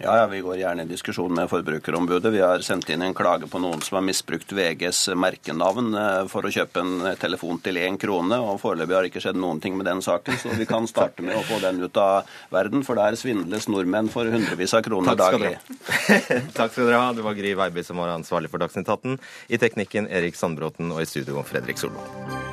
Ja, ja, Vi går gjerne i diskusjon med Forbrukerombudet. Vi har sendt inn en klage på noen som har misbrukt VGs merkenavn eh, for å kjøpe en telefon til én krone, og foreløpig har det ikke skjedd noen ting med den saken. Så vi kan starte med å få den ut av verden, for der svindles nordmenn for hundrevis av kroner daglig. Takk skal dere ha. Det var Gry Veiby som var ansvarlig for Dagsnytt 18. I teknikken Erik Sandbråten og i studio Fredrik Solvang.